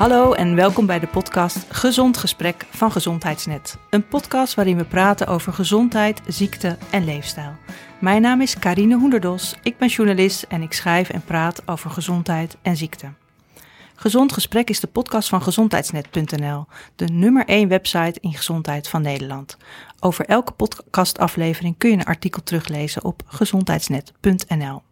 Hallo en welkom bij de podcast Gezond Gesprek van Gezondheidsnet. Een podcast waarin we praten over gezondheid, ziekte en leefstijl. Mijn naam is Karine Hoenderdos, ik ben journalist en ik schrijf en praat over gezondheid en ziekte. Gezond Gesprek is de podcast van gezondheidsnet.nl, de nummer 1 website in gezondheid van Nederland. Over elke podcastaflevering kun je een artikel teruglezen op gezondheidsnet.nl.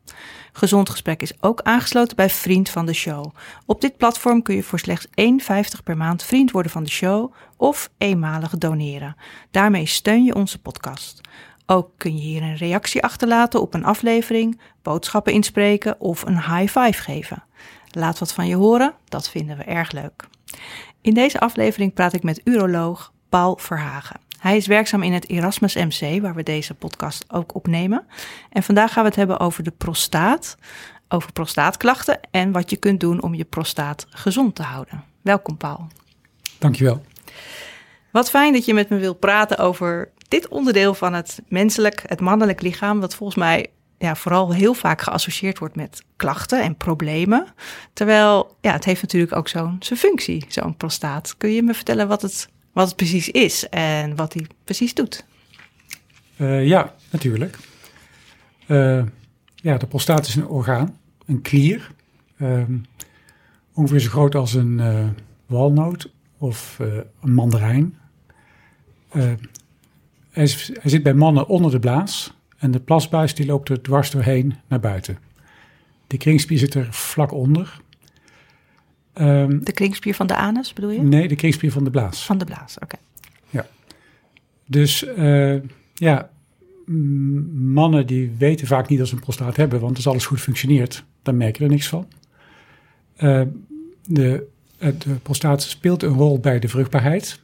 Gezond Gesprek is ook aangesloten bij Vriend van de Show. Op dit platform kun je voor slechts 1,50 per maand vriend worden van de show of eenmalig doneren. Daarmee steun je onze podcast. Ook kun je hier een reactie achterlaten op een aflevering, boodschappen inspreken of een high five geven. Laat wat van je horen, dat vinden we erg leuk. In deze aflevering praat ik met uroloog Paul Verhagen. Hij is werkzaam in het Erasmus MC, waar we deze podcast ook opnemen. En vandaag gaan we het hebben over de prostaat, over prostaatklachten en wat je kunt doen om je prostaat gezond te houden. Welkom Paul. Dankjewel. Wat fijn dat je met me wilt praten over dit onderdeel van het menselijk, het mannelijk lichaam, wat volgens mij ja, vooral heel vaak geassocieerd wordt met klachten en problemen. Terwijl ja, het heeft natuurlijk ook zo'n zijn functie, zo'n prostaat. Kun je me vertellen wat het, wat het precies is en wat hij precies doet? Uh, ja, natuurlijk. Uh, ja, de prostaat is een orgaan, een klier. Uh, ongeveer zo groot als een uh, walnoot of een mandarijn. Hij zit bij mannen onder de blaas. En de plasbuis die loopt er dwars doorheen naar buiten. De kringspier zit er vlak onder. Um, de kringspier van de anus bedoel je? Nee, de kringspier van de blaas. Van de blaas, oké. Ja. Dus uh, ja, mannen die weten vaak niet dat ze een prostaat hebben, want als alles goed functioneert, dan merk je er niks van. Uh, de, de prostaat speelt een rol bij de vruchtbaarheid.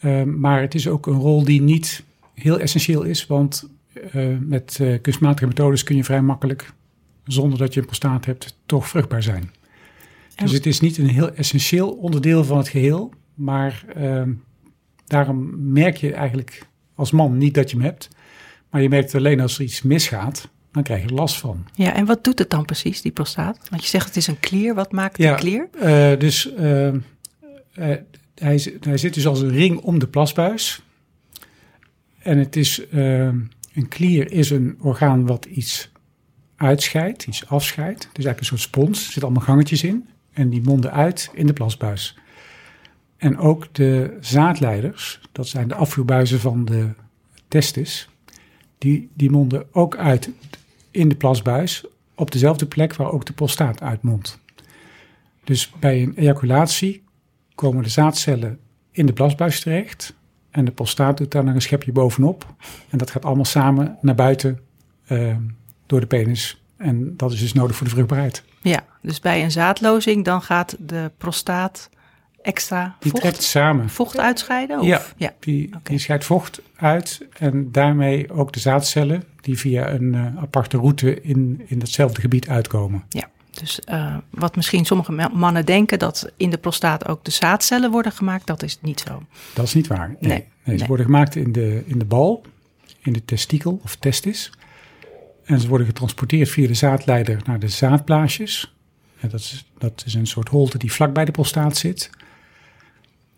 Uh, maar het is ook een rol die niet heel essentieel is, want uh, met uh, kunstmatige methodes kun je vrij makkelijk, zonder dat je een prostaat hebt, toch vruchtbaar zijn. Dus het is niet een heel essentieel onderdeel van het geheel, maar uh, daarom merk je eigenlijk als man niet dat je hem hebt, maar je merkt alleen als er iets misgaat, dan krijg je last van. Ja, en wat doet het dan precies, die prostaat? Want je zegt het is een klier, wat maakt ja, een klier? Uh, dus hij, hij zit dus als een ring om de plasbuis. En het is, uh, een klier is een orgaan wat iets uitscheidt, iets afscheidt. Is eigenlijk een soort spons, er zitten allemaal gangetjes in. En die monden uit in de plasbuis. En ook de zaadleiders, dat zijn de afvoerbuizen van de testis, die, die monden ook uit in de plasbuis op dezelfde plek waar ook de prostaat uitmondt. Dus bij een ejaculatie komen de zaadcellen in de plasbuis terecht en de prostaat doet daar nog een schepje bovenop. En dat gaat allemaal samen naar buiten uh, door de penis. En dat is dus nodig voor de vruchtbaarheid. Ja, dus bij een zaadlozing dan gaat de prostaat extra die vocht, trekt samen. vocht uitscheiden? Of? Ja, ja. Die, okay. die scheidt vocht uit en daarmee ook de zaadcellen die via een uh, aparte route in, in datzelfde gebied uitkomen. Ja. Dus uh, wat misschien sommige mannen denken dat in de prostaat ook de zaadcellen worden gemaakt, dat is niet zo. Dat is niet waar. Nee, nee, nee ze nee. worden gemaakt in de, in de bal, in de testikel of testis. En ze worden getransporteerd via de zaadleider naar de zaadblaasjes. En dat, is, dat is een soort holte die vlak bij de prostaat zit.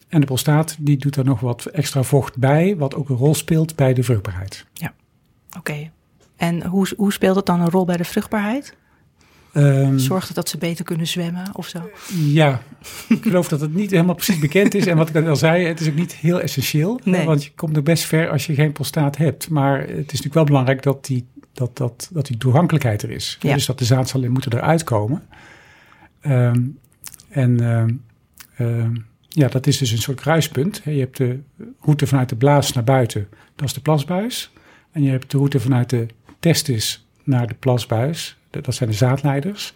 En de prostaat die doet er nog wat extra vocht bij, wat ook een rol speelt bij de vruchtbaarheid. Ja, oké. Okay. En hoe, hoe speelt het dan een rol bij de vruchtbaarheid? Um, Zorgt het dat ze beter kunnen zwemmen of zo? Ja, ik geloof dat het niet helemaal precies bekend is. En wat ik al zei, het is ook niet heel essentieel. Nee. Want je komt er best ver als je geen prostaat hebt. Maar het is natuurlijk wel belangrijk dat die, dat, dat, dat die toegankelijkheid er is. Ja. Dus dat de zaadcellen moeten eruit komen. Um, en um, ja, dat is dus een soort kruispunt. Je hebt de route vanuit de blaas naar buiten, dat is de plasbuis. En je hebt de route vanuit de testis naar de plasbuis, dat zijn de zaadleiders.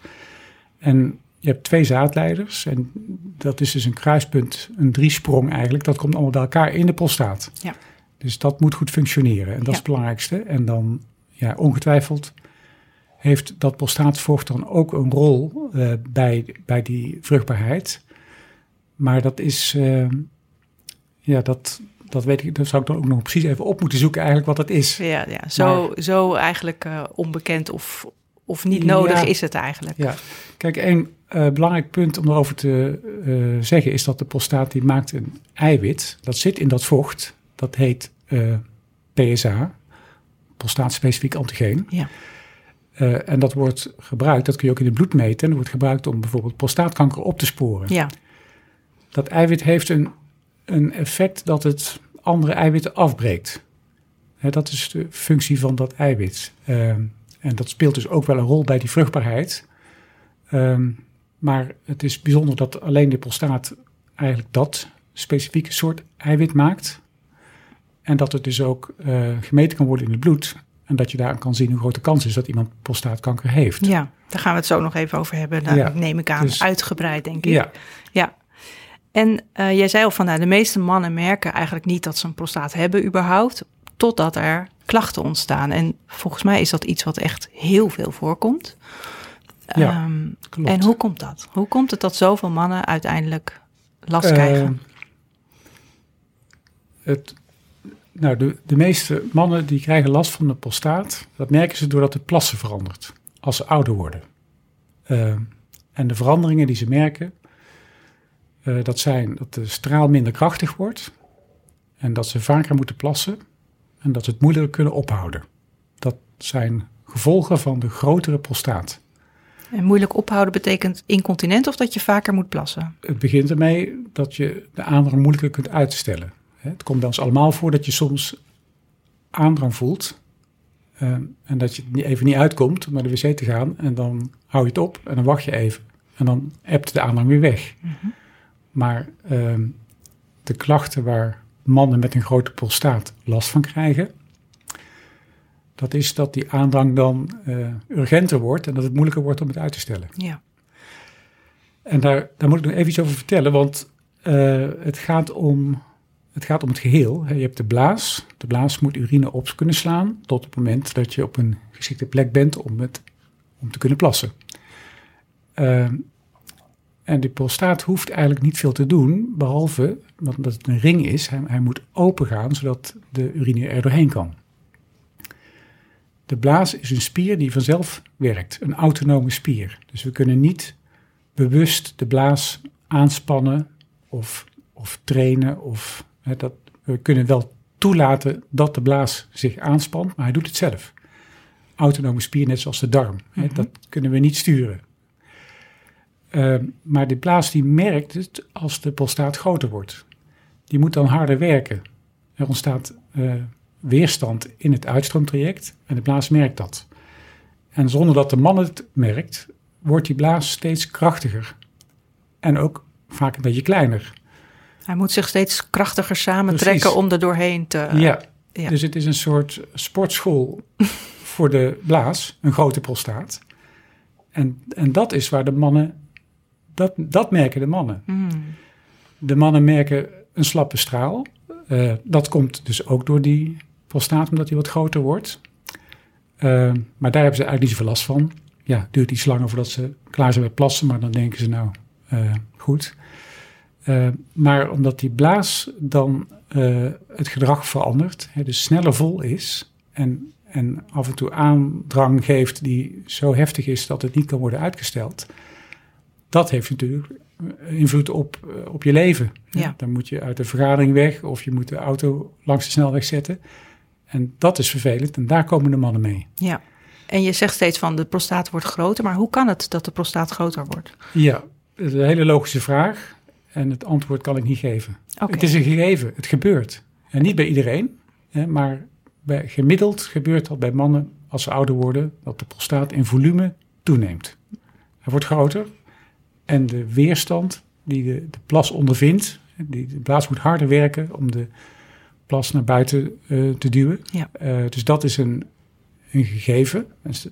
En je hebt twee zaadleiders en dat is dus een kruispunt, een driesprong eigenlijk. Dat komt allemaal bij elkaar in de prostaat. Ja. Dus dat moet goed functioneren en dat Ja. is het belangrijkste. En dan, ja, ongetwijfeld heeft dat prostaatvocht dan ook een rol uh, bij, bij die vruchtbaarheid. Maar dat is, uh, ja, dat, dat weet ik, dat zou ik dan ook nog precies even op moeten zoeken eigenlijk wat dat is. Ja, ja. Zo, Maar- zo eigenlijk uh, onbekend of, of niet nodig Ja. is het eigenlijk. Ja, kijk, een, uh, belangrijk punt om erover te uh, zeggen is dat de prostaat die maakt een eiwit. Dat zit in dat vocht. Dat heet uh, PSA, prostaatspecifiek antigeen. Ja. en dat wordt gebruikt, dat kun je ook in het bloed meten. En dat wordt gebruikt om bijvoorbeeld prostaatkanker op te sporen. Ja. Dat eiwit heeft een, een effect dat het andere eiwitten afbreekt. dat is de functie van dat eiwit. En dat speelt dus ook wel een rol bij die vruchtbaarheid. Um, maar het is bijzonder dat alleen de prostaat eigenlijk dat specifieke soort eiwit maakt. En dat het dus ook uh, gemeten kan worden in het bloed. En dat je daar kan zien hoe groot de kans is dat iemand prostaatkanker heeft. Ja, daar gaan we het zo nog even over hebben. Daar ja, neem ik aan, dus, uitgebreid denk ik. Ja. ja. En uh, jij zei al van, nou, de meeste mannen merken eigenlijk niet dat ze een prostaat hebben überhaupt. Totdat er klachten ontstaan. En volgens mij is dat iets wat echt heel veel voorkomt. Ja, um, klopt. En hoe komt dat? Hoe komt het dat zoveel mannen uiteindelijk last uh, krijgen? Het, nou, de, de meeste mannen die krijgen last van de prostaat. Dat merken ze doordat de plassen verandert als ze ouder worden. Uh, en de veranderingen die ze merken, uh, dat zijn dat de straal minder krachtig wordt. En dat ze vaker moeten plassen. En dat ze het moeilijker kunnen ophouden. Dat zijn gevolgen van de grotere prostaat. En moeilijk ophouden betekent incontinent of dat je vaker moet plassen? Het begint ermee dat je de aandrang moeilijker kunt uitstellen. Het komt bij ons allemaal voor dat je soms aandrang voelt. Uh, en dat je even niet uitkomt om naar de wc te gaan. En dan hou je het op en dan wacht je even. En dan hebt de aandrang weer weg. Mm -hmm. Maar uh, de klachten waar mannen met een grote prostaat last van krijgen, dat is dat die aandrang dan uh, urgenter wordt en dat het moeilijker wordt om het uit te stellen. Ja. En daar, daar moet ik nog even iets over vertellen, want uh, het, gaat om, het gaat om het geheel. Je hebt de blaas. De blaas moet urine op kunnen slaan tot het moment dat je op een geschikte plek bent om, het, om te kunnen plassen. Uh, en die prostaat hoeft eigenlijk niet veel te doen, behalve, omdat het een ring is, hij, hij moet open gaan zodat de urine er doorheen kan. De blaas is een spier die vanzelf werkt, een autonome spier. Dus we kunnen niet bewust de blaas aanspannen of, of trainen. Of, hè, dat, we kunnen wel toelaten dat de blaas zich aanspant, maar hij doet het zelf. Autonome spier, net zoals de darm. hè, Mhm. dat kunnen we niet sturen. Uh, maar de blaas die merkt het als de prostaat groter wordt. Die moet dan harder werken. Er ontstaat uh, weerstand in het uitstroomtraject en de blaas merkt dat. En zonder dat de man het merkt, wordt die blaas steeds krachtiger. En ook vaak een beetje kleiner. Hij moet zich steeds krachtiger samentrekken Precies. om er doorheen te... ja. ja. dus het is een soort sportschool voor de blaas, een grote prostaat. En, en dat is waar de mannen, dat, dat merken de mannen. Mm. De mannen merken een slappe straal. Uh, dat komt dus ook door die prostaat, omdat die wat groter wordt. Uh, maar daar hebben ze eigenlijk niet zoveel last van. Ja, het duurt iets langer voordat ze klaar zijn met plassen, maar dan denken ze nou, uh, goed. Maar omdat die blaas dan het gedrag verandert, hè, dus sneller vol is en, en af en toe aandrang geeft die zo heftig is dat het niet kan worden uitgesteld, dat heeft natuurlijk invloed op, uh, op je leven. Ja. Dan moet je uit de vergadering weg of je moet de auto langs de snelweg zetten. En dat is vervelend en daar komen de mannen mee. Ja, en je zegt steeds van de prostaat wordt groter, maar hoe kan het dat de prostaat groter wordt? Ja, dat is een hele logische vraag en het antwoord kan ik niet geven. Okay. Het is een gegeven, het gebeurt. En niet bij iedereen, maar bij, gemiddeld gebeurt dat bij mannen als ze ouder worden, dat de prostaat in volume toeneemt. Hij wordt groter en de weerstand die de, de plas ondervindt, die, de blaas moet harder werken om de plas naar buiten uh, te duwen. Ja. Uh, dus dat is een, een gegeven. Dus, uh,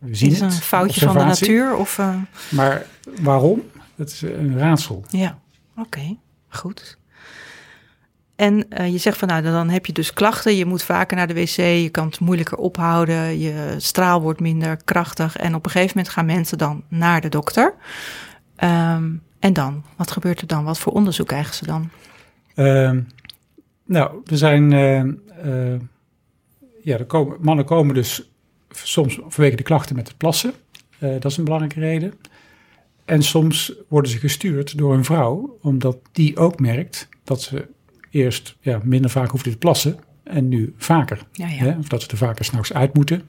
we zien is het. een foutje van de natuur? Of, uh... Maar waarom? Dat is een raadsel. Ja, oké, okay. goed. En uh, je zegt van nou, dan heb je dus klachten. Je moet vaker naar de wc, je kan het moeilijker ophouden, je straal wordt minder krachtig. En op een gegeven moment gaan mensen dan naar de dokter. Um, en dan? Wat gebeurt er dan? Wat voor onderzoek krijgen ze dan? Uh, nou, er zijn. Uh, uh, ja, komen, mannen komen dus soms vanwege de klachten met het plassen. Uh, dat is een belangrijke reden. En soms worden ze gestuurd door een vrouw, omdat die ook merkt dat ze eerst ja, minder vaak hoefde te plassen en nu vaker. Ja, ja. Hè? Of dat ze er vaker s'nachts uit moeten.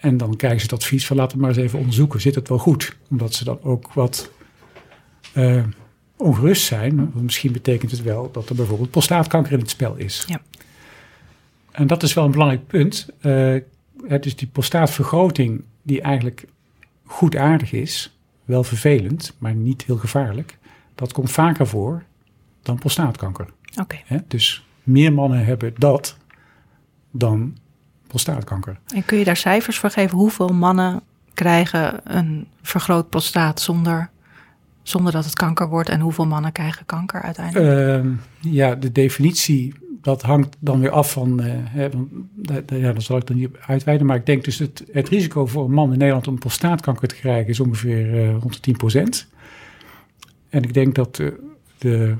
En dan krijgen ze het advies van laten we maar eens even onderzoeken, zit het wel goed? Omdat ze dan ook wat eh, ongerust zijn. Want misschien betekent het wel dat er bijvoorbeeld prostaatkanker in het spel is. Ja. En dat is wel een belangrijk punt. Uh, dus die prostaatvergroting die eigenlijk goed aardig is, wel vervelend, maar niet heel gevaarlijk. Dat komt vaker voor dan prostaatkanker. Oké. Dus meer mannen hebben dat dan prostaatkanker. En kun je daar cijfers voor geven? Hoeveel mannen krijgen een vergroot prostaat zonder, zonder dat het kanker wordt? En hoeveel mannen krijgen kanker uiteindelijk? Uh, ja, de definitie, dat hangt dan weer af van... Uh, hè, ja, dat zal ik dan niet uitweiden. Maar ik denk dus het, het risico voor een man in Nederland om prostaatkanker te krijgen... is ongeveer uh, rond de 10 procent. En ik denk dat de, de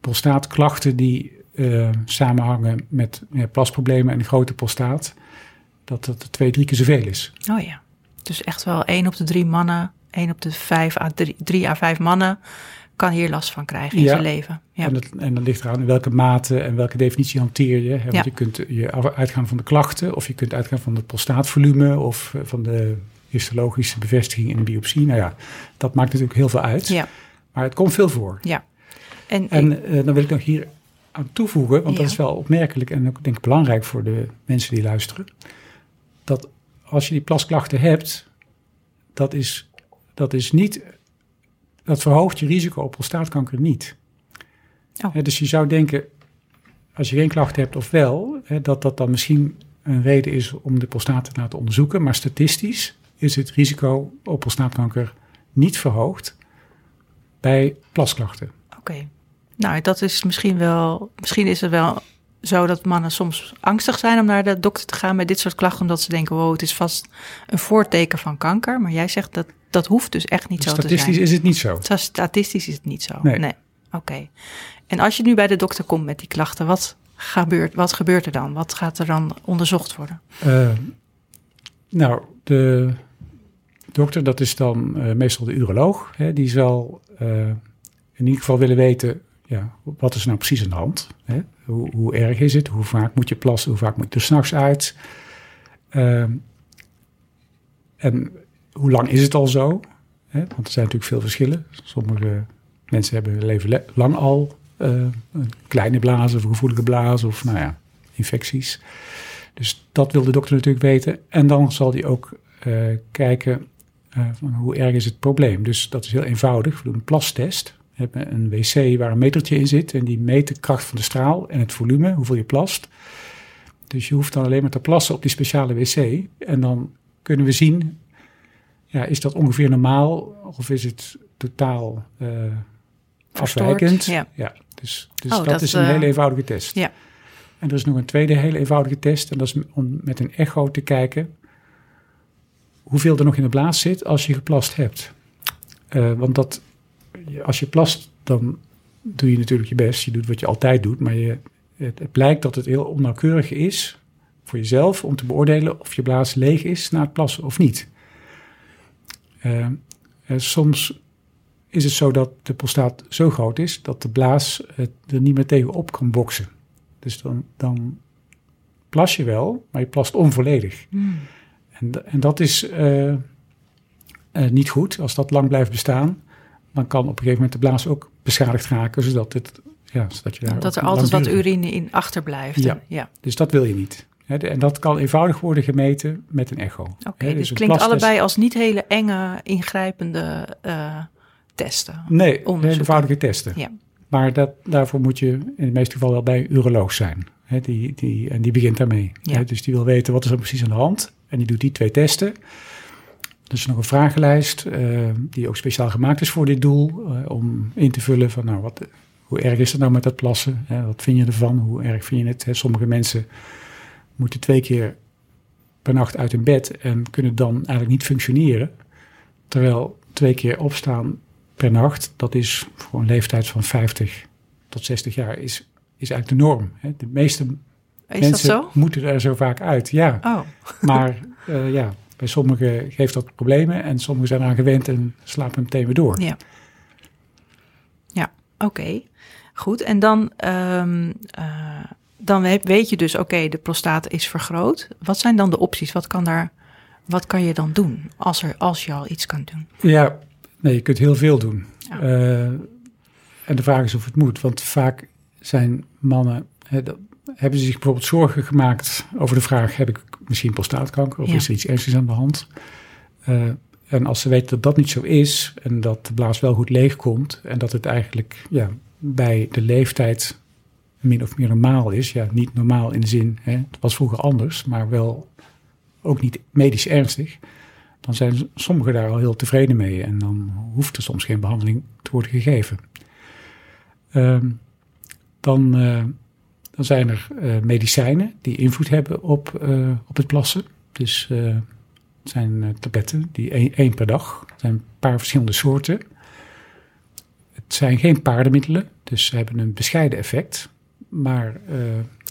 prostaatklachten die uh, samenhangen met ja, plasproblemen en een grote prostaat, dat dat twee, drie keer zoveel is. Oh ja, dus echt wel één op de drie mannen, één op de vijf à drie, drie à vijf mannen kan hier last van krijgen in Ja. zijn leven. Ja. En, dat, en dat ligt eraan in welke mate en welke definitie hanteer je. Hè? Want Ja. je kunt je uitgaan van de klachten, of je kunt uitgaan van het prostaatvolume, of eh, van de histologische bevestiging in een biopsie. Nou ja, dat maakt natuurlijk heel veel uit. ja, Maar het komt veel voor. ja. En, En eh, dan wil ik nog hier aan toevoegen, want Ja. dat is wel opmerkelijk en ook denk ik belangrijk voor de mensen die luisteren. Dat als je die plasklachten hebt, dat is, dat is niet, dat verhoogt je risico op prostaatkanker niet. Oh. Dus je zou denken, als je geen klachten hebt of wel, dat dat dan misschien een reden is om de prostaat te laten onderzoeken. Maar statistisch is het risico op prostaatkanker niet verhoogd bij plasklachten. Oké. Nou, dat is misschien wel. Misschien is het wel zo dat mannen soms angstig zijn om naar de dokter te gaan met dit soort klachten, omdat ze denken: wow, het is vast een voorteken van kanker. Maar jij zegt dat dat hoeft dus echt niet zo te Statistisch zijn. is het niet zo. Zo Statistisch is het niet zo. Nee. Oké. En als je nu bij de dokter komt met die klachten, wat gebeurt, wat gebeurt er dan? Wat gaat er dan onderzocht worden? Eh, nou, de dokter, dat is dan eh, meestal de uroloog. Hè, die zal eh, in ieder geval willen weten, ja, wat is nou precies aan de hand? Hè? Hoe, hoe erg is het? Hoe vaak moet je plassen? Hoe vaak moet je er s'nachts uit? Ehm, en hoe lang is het al zo? Hè? Want er zijn natuurlijk veel verschillen. Sommige mensen hebben leven le- lang al eh, een kleine blazen of gevoelige blaas of nou ja, infecties. Dus dat wil de dokter natuurlijk weten. En dan zal hij ook eh, kijken eh, hoe erg is het probleem. Dus dat is heel eenvoudig. We doen een plastest. We hebben een wc waar een metertje in zit. En die meet de kracht van de straal en het volume, hoeveel je plast. Dus je hoeft dan alleen maar te plassen op die speciale wc. En dan kunnen we zien, ja, is dat ongeveer normaal of is het totaal eh, afwijkend? ja. dus dus Oh, dat, dat, is een eh, hele eenvoudige test. ja. En er is nog een tweede hele eenvoudige test. En dat is om met een echo te kijken hoeveel er nog in de blaas zit als je geplast hebt. Eh, want dat, als je plast, dan doe je natuurlijk je best. Je doet wat je altijd doet. Maar je, het, het blijkt dat het heel onnauwkeurig is voor jezelf om te beoordelen of je blaas leeg is na het plassen of niet. Eh, eh, soms is het zo dat de prostaat zo groot is dat de blaas het er niet meer tegenop kan boksen. Dus dan, dan plas je wel, maar je plast onvolledig. Hmm. En, en dat is eh, niet goed. Als dat lang blijft bestaan, dan kan op een gegeven moment de blaas ook beschadigd raken, zodat, het, ja, zodat je daar Dat er altijd wat urine in achterblijft. Ja. Dus dat wil je niet. En dat kan eenvoudig worden gemeten met een echo. Oké, Hè, dus een klinkt allebei als niet hele enge, ingrijpende eh, testen. Nee, eenvoudige testen. Ja. Maar dat, daarvoor moet je in het meeste geval wel bij een uroloog zijn. Die, die, en die begint daarmee. Ja. Dus die wil weten wat is er precies aan de hand. En die doet die twee testen. Er is nog een vragenlijst eh, die ook speciaal gemaakt is voor dit doel. eh, om in te vullen van nou, wat, hoe erg is het nou met dat plassen? Hè, wat vind je ervan? Hoe erg vind je het? Hè, sommige mensen moeten twee keer per nacht uit hun bed en kunnen dan eigenlijk niet functioneren. Terwijl twee keer opstaan per nacht, dat is voor een leeftijd van 50 tot 60 jaar, is, is eigenlijk de norm. Hè. De meeste Is mensen moeten er zo vaak uit, ja. Oh, Maar eh, ja, Bij sommigen geeft dat problemen en sommigen zijn eraan gewend en slapen meteen weer door. Ja. Ja, oké. Goed. En dan, ehm, eh, dan we- weet je dus, oké, de prostaat is vergroot. Wat zijn dan de opties? Wat kan, daar, wat kan je dan doen als, er, als je al iets kan doen? Ja, nee, je kunt heel veel doen. Ja. Eh, en de vraag is of het moet, want vaak zijn mannen, dat- hebben ze zich bijvoorbeeld zorgen gemaakt over de vraag, heb ik misschien prostaatkanker of Ja. is er iets ernstigs aan de hand? Eh, en als ze weten dat dat niet zo is en dat de blaas wel goed leeg komt en dat het eigenlijk ja, bij de leeftijd min of meer normaal is, ja, niet normaal in de zin, hè, het was vroeger anders, maar wel ook niet medisch ernstig, dan zijn sommigen daar al heel tevreden mee. En dan hoeft er soms geen behandeling te worden gegeven. Ehm, dan, eh, dan zijn er eh, medicijnen die invloed hebben op, eh, op het plassen. Dus eh, het zijn tabletten, die één, één per dag. Er zijn een paar verschillende soorten. Het zijn geen paardenmiddelen, dus ze hebben een bescheiden effect. Maar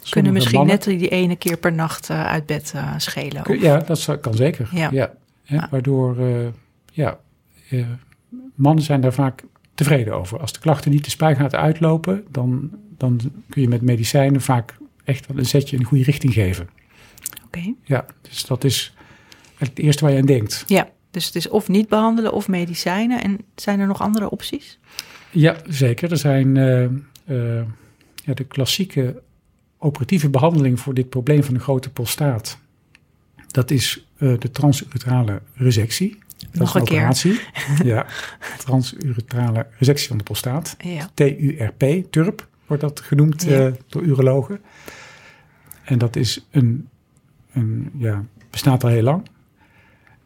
Kunnen misschien mannen- net die ene keer per nacht uit bed schelen. Kun- Ja, dat kan zeker. Ja. Ja. Hè, Ja. Waardoor, ja, mannen zijn daar vaak tevreden over. Als de klachten niet de spuigaten uitlopen, dan, dan kun je met medicijnen vaak echt wel een zetje in de goede richting geven. Oké. Ja, dus dat is het eerste waar je aan denkt. Ja, dus het is of niet behandelen of medicijnen. En zijn er nog andere opties? Ja, zeker. Er zijn eh, eh, ja, de klassieke operatieve behandeling voor dit probleem van de grote prostaat. Dat is eh, de transuretrale resectie. Dat Nog is een een keer. operatie. ja, transuretrale resectie van de prostaat. Ja. TURP, TURP wordt dat genoemd Ja. eh, door urologen. En dat is een, een, ja, bestaat al heel lang.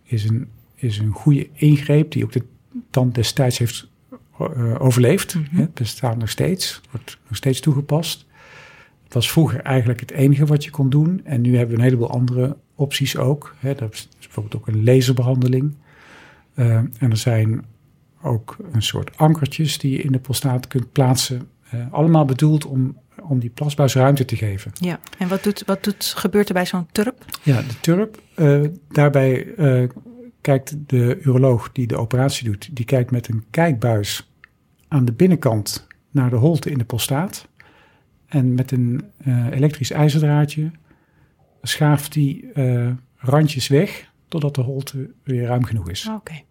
Is een, is een goede ingreep die ook de tand destijds heeft eh, overleefd. Het bestaat nog steeds, wordt nog steeds toegepast. Het was vroeger eigenlijk het enige wat je kon doen. En nu hebben we een heleboel andere opties ook. Hè. Dat is bijvoorbeeld ook een laserbehandeling. Eh, en er zijn ook een soort ankertjes die je in de prostaat kunt plaatsen. Eh, allemaal bedoeld om, om die plasbuis ruimte te geven. ja. En wat, doet, wat doet, gebeurt er bij zo'n turp? Ja, de turp. eh, daarbij eh, kijkt de uroloog die de operatie doet, die kijkt met een kijkbuis aan de binnenkant naar de holte in de prostaat. En met een elektrisch ijzerdraadje schaaft die randjes weg totdat de holte weer ruim genoeg is. Oké.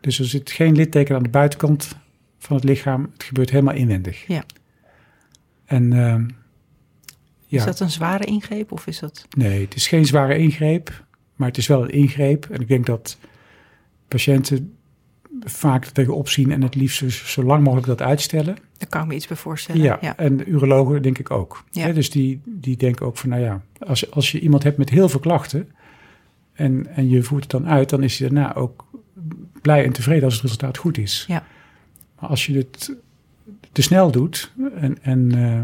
Dus er zit geen litteken aan de buitenkant van het lichaam. Het gebeurt helemaal inwendig. Ja. En ehm, ja, Is dat een zware ingreep of is dat... nee, het is geen zware ingreep, maar het is wel een ingreep. En ik denk dat patiënten vaak er tegenop zien en het liefst zo, lang mogelijk dat uitstellen. Daar kan ik me iets bij voorstellen. Ja, ja. en de urologen denk ik ook. Ja. Dus die, die denken ook van, nou ja, als, als je iemand hebt met heel veel klachten en, en je voert het dan uit, dan is hij daarna ook blij en tevreden als het resultaat goed is. Ja. Maar als je het te snel doet, en, en eh,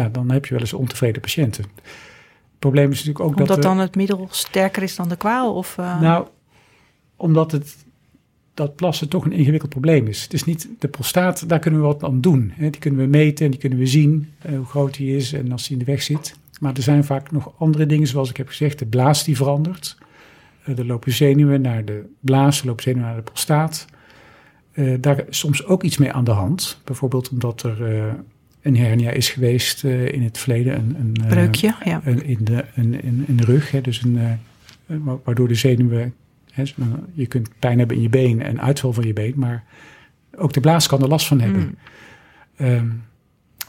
ja, dan heb je wel eens ontevreden patiënten. Het probleem is natuurlijk ook Omdat dat... er- dan het middel sterker is dan de kwaal? Of, eh, nou, omdat het, dat plassen toch een ingewikkeld probleem is. Het is niet de prostaat, daar kunnen we wat aan doen. Hè. Die kunnen we meten en die kunnen we zien eh, hoe groot die is en als die in de weg zit. Maar er zijn vaak nog andere dingen, zoals ik heb gezegd, de blaas die verandert. Eh, er lopen zenuwen naar de blaas, er lopen zenuwen naar de prostaat. Eh, daar soms ook iets mee aan de hand. Bijvoorbeeld omdat er eh, een hernia is geweest eh, in het verleden. Een, een, breukje, ja. een- in, de, een, in, in de rug. Hè, dus een, wa- waardoor de zenuwen. Hè, je kunt pijn hebben in je been en uitval van je been, maar ook de blaas kan er last van hebben. Mm. Ehm,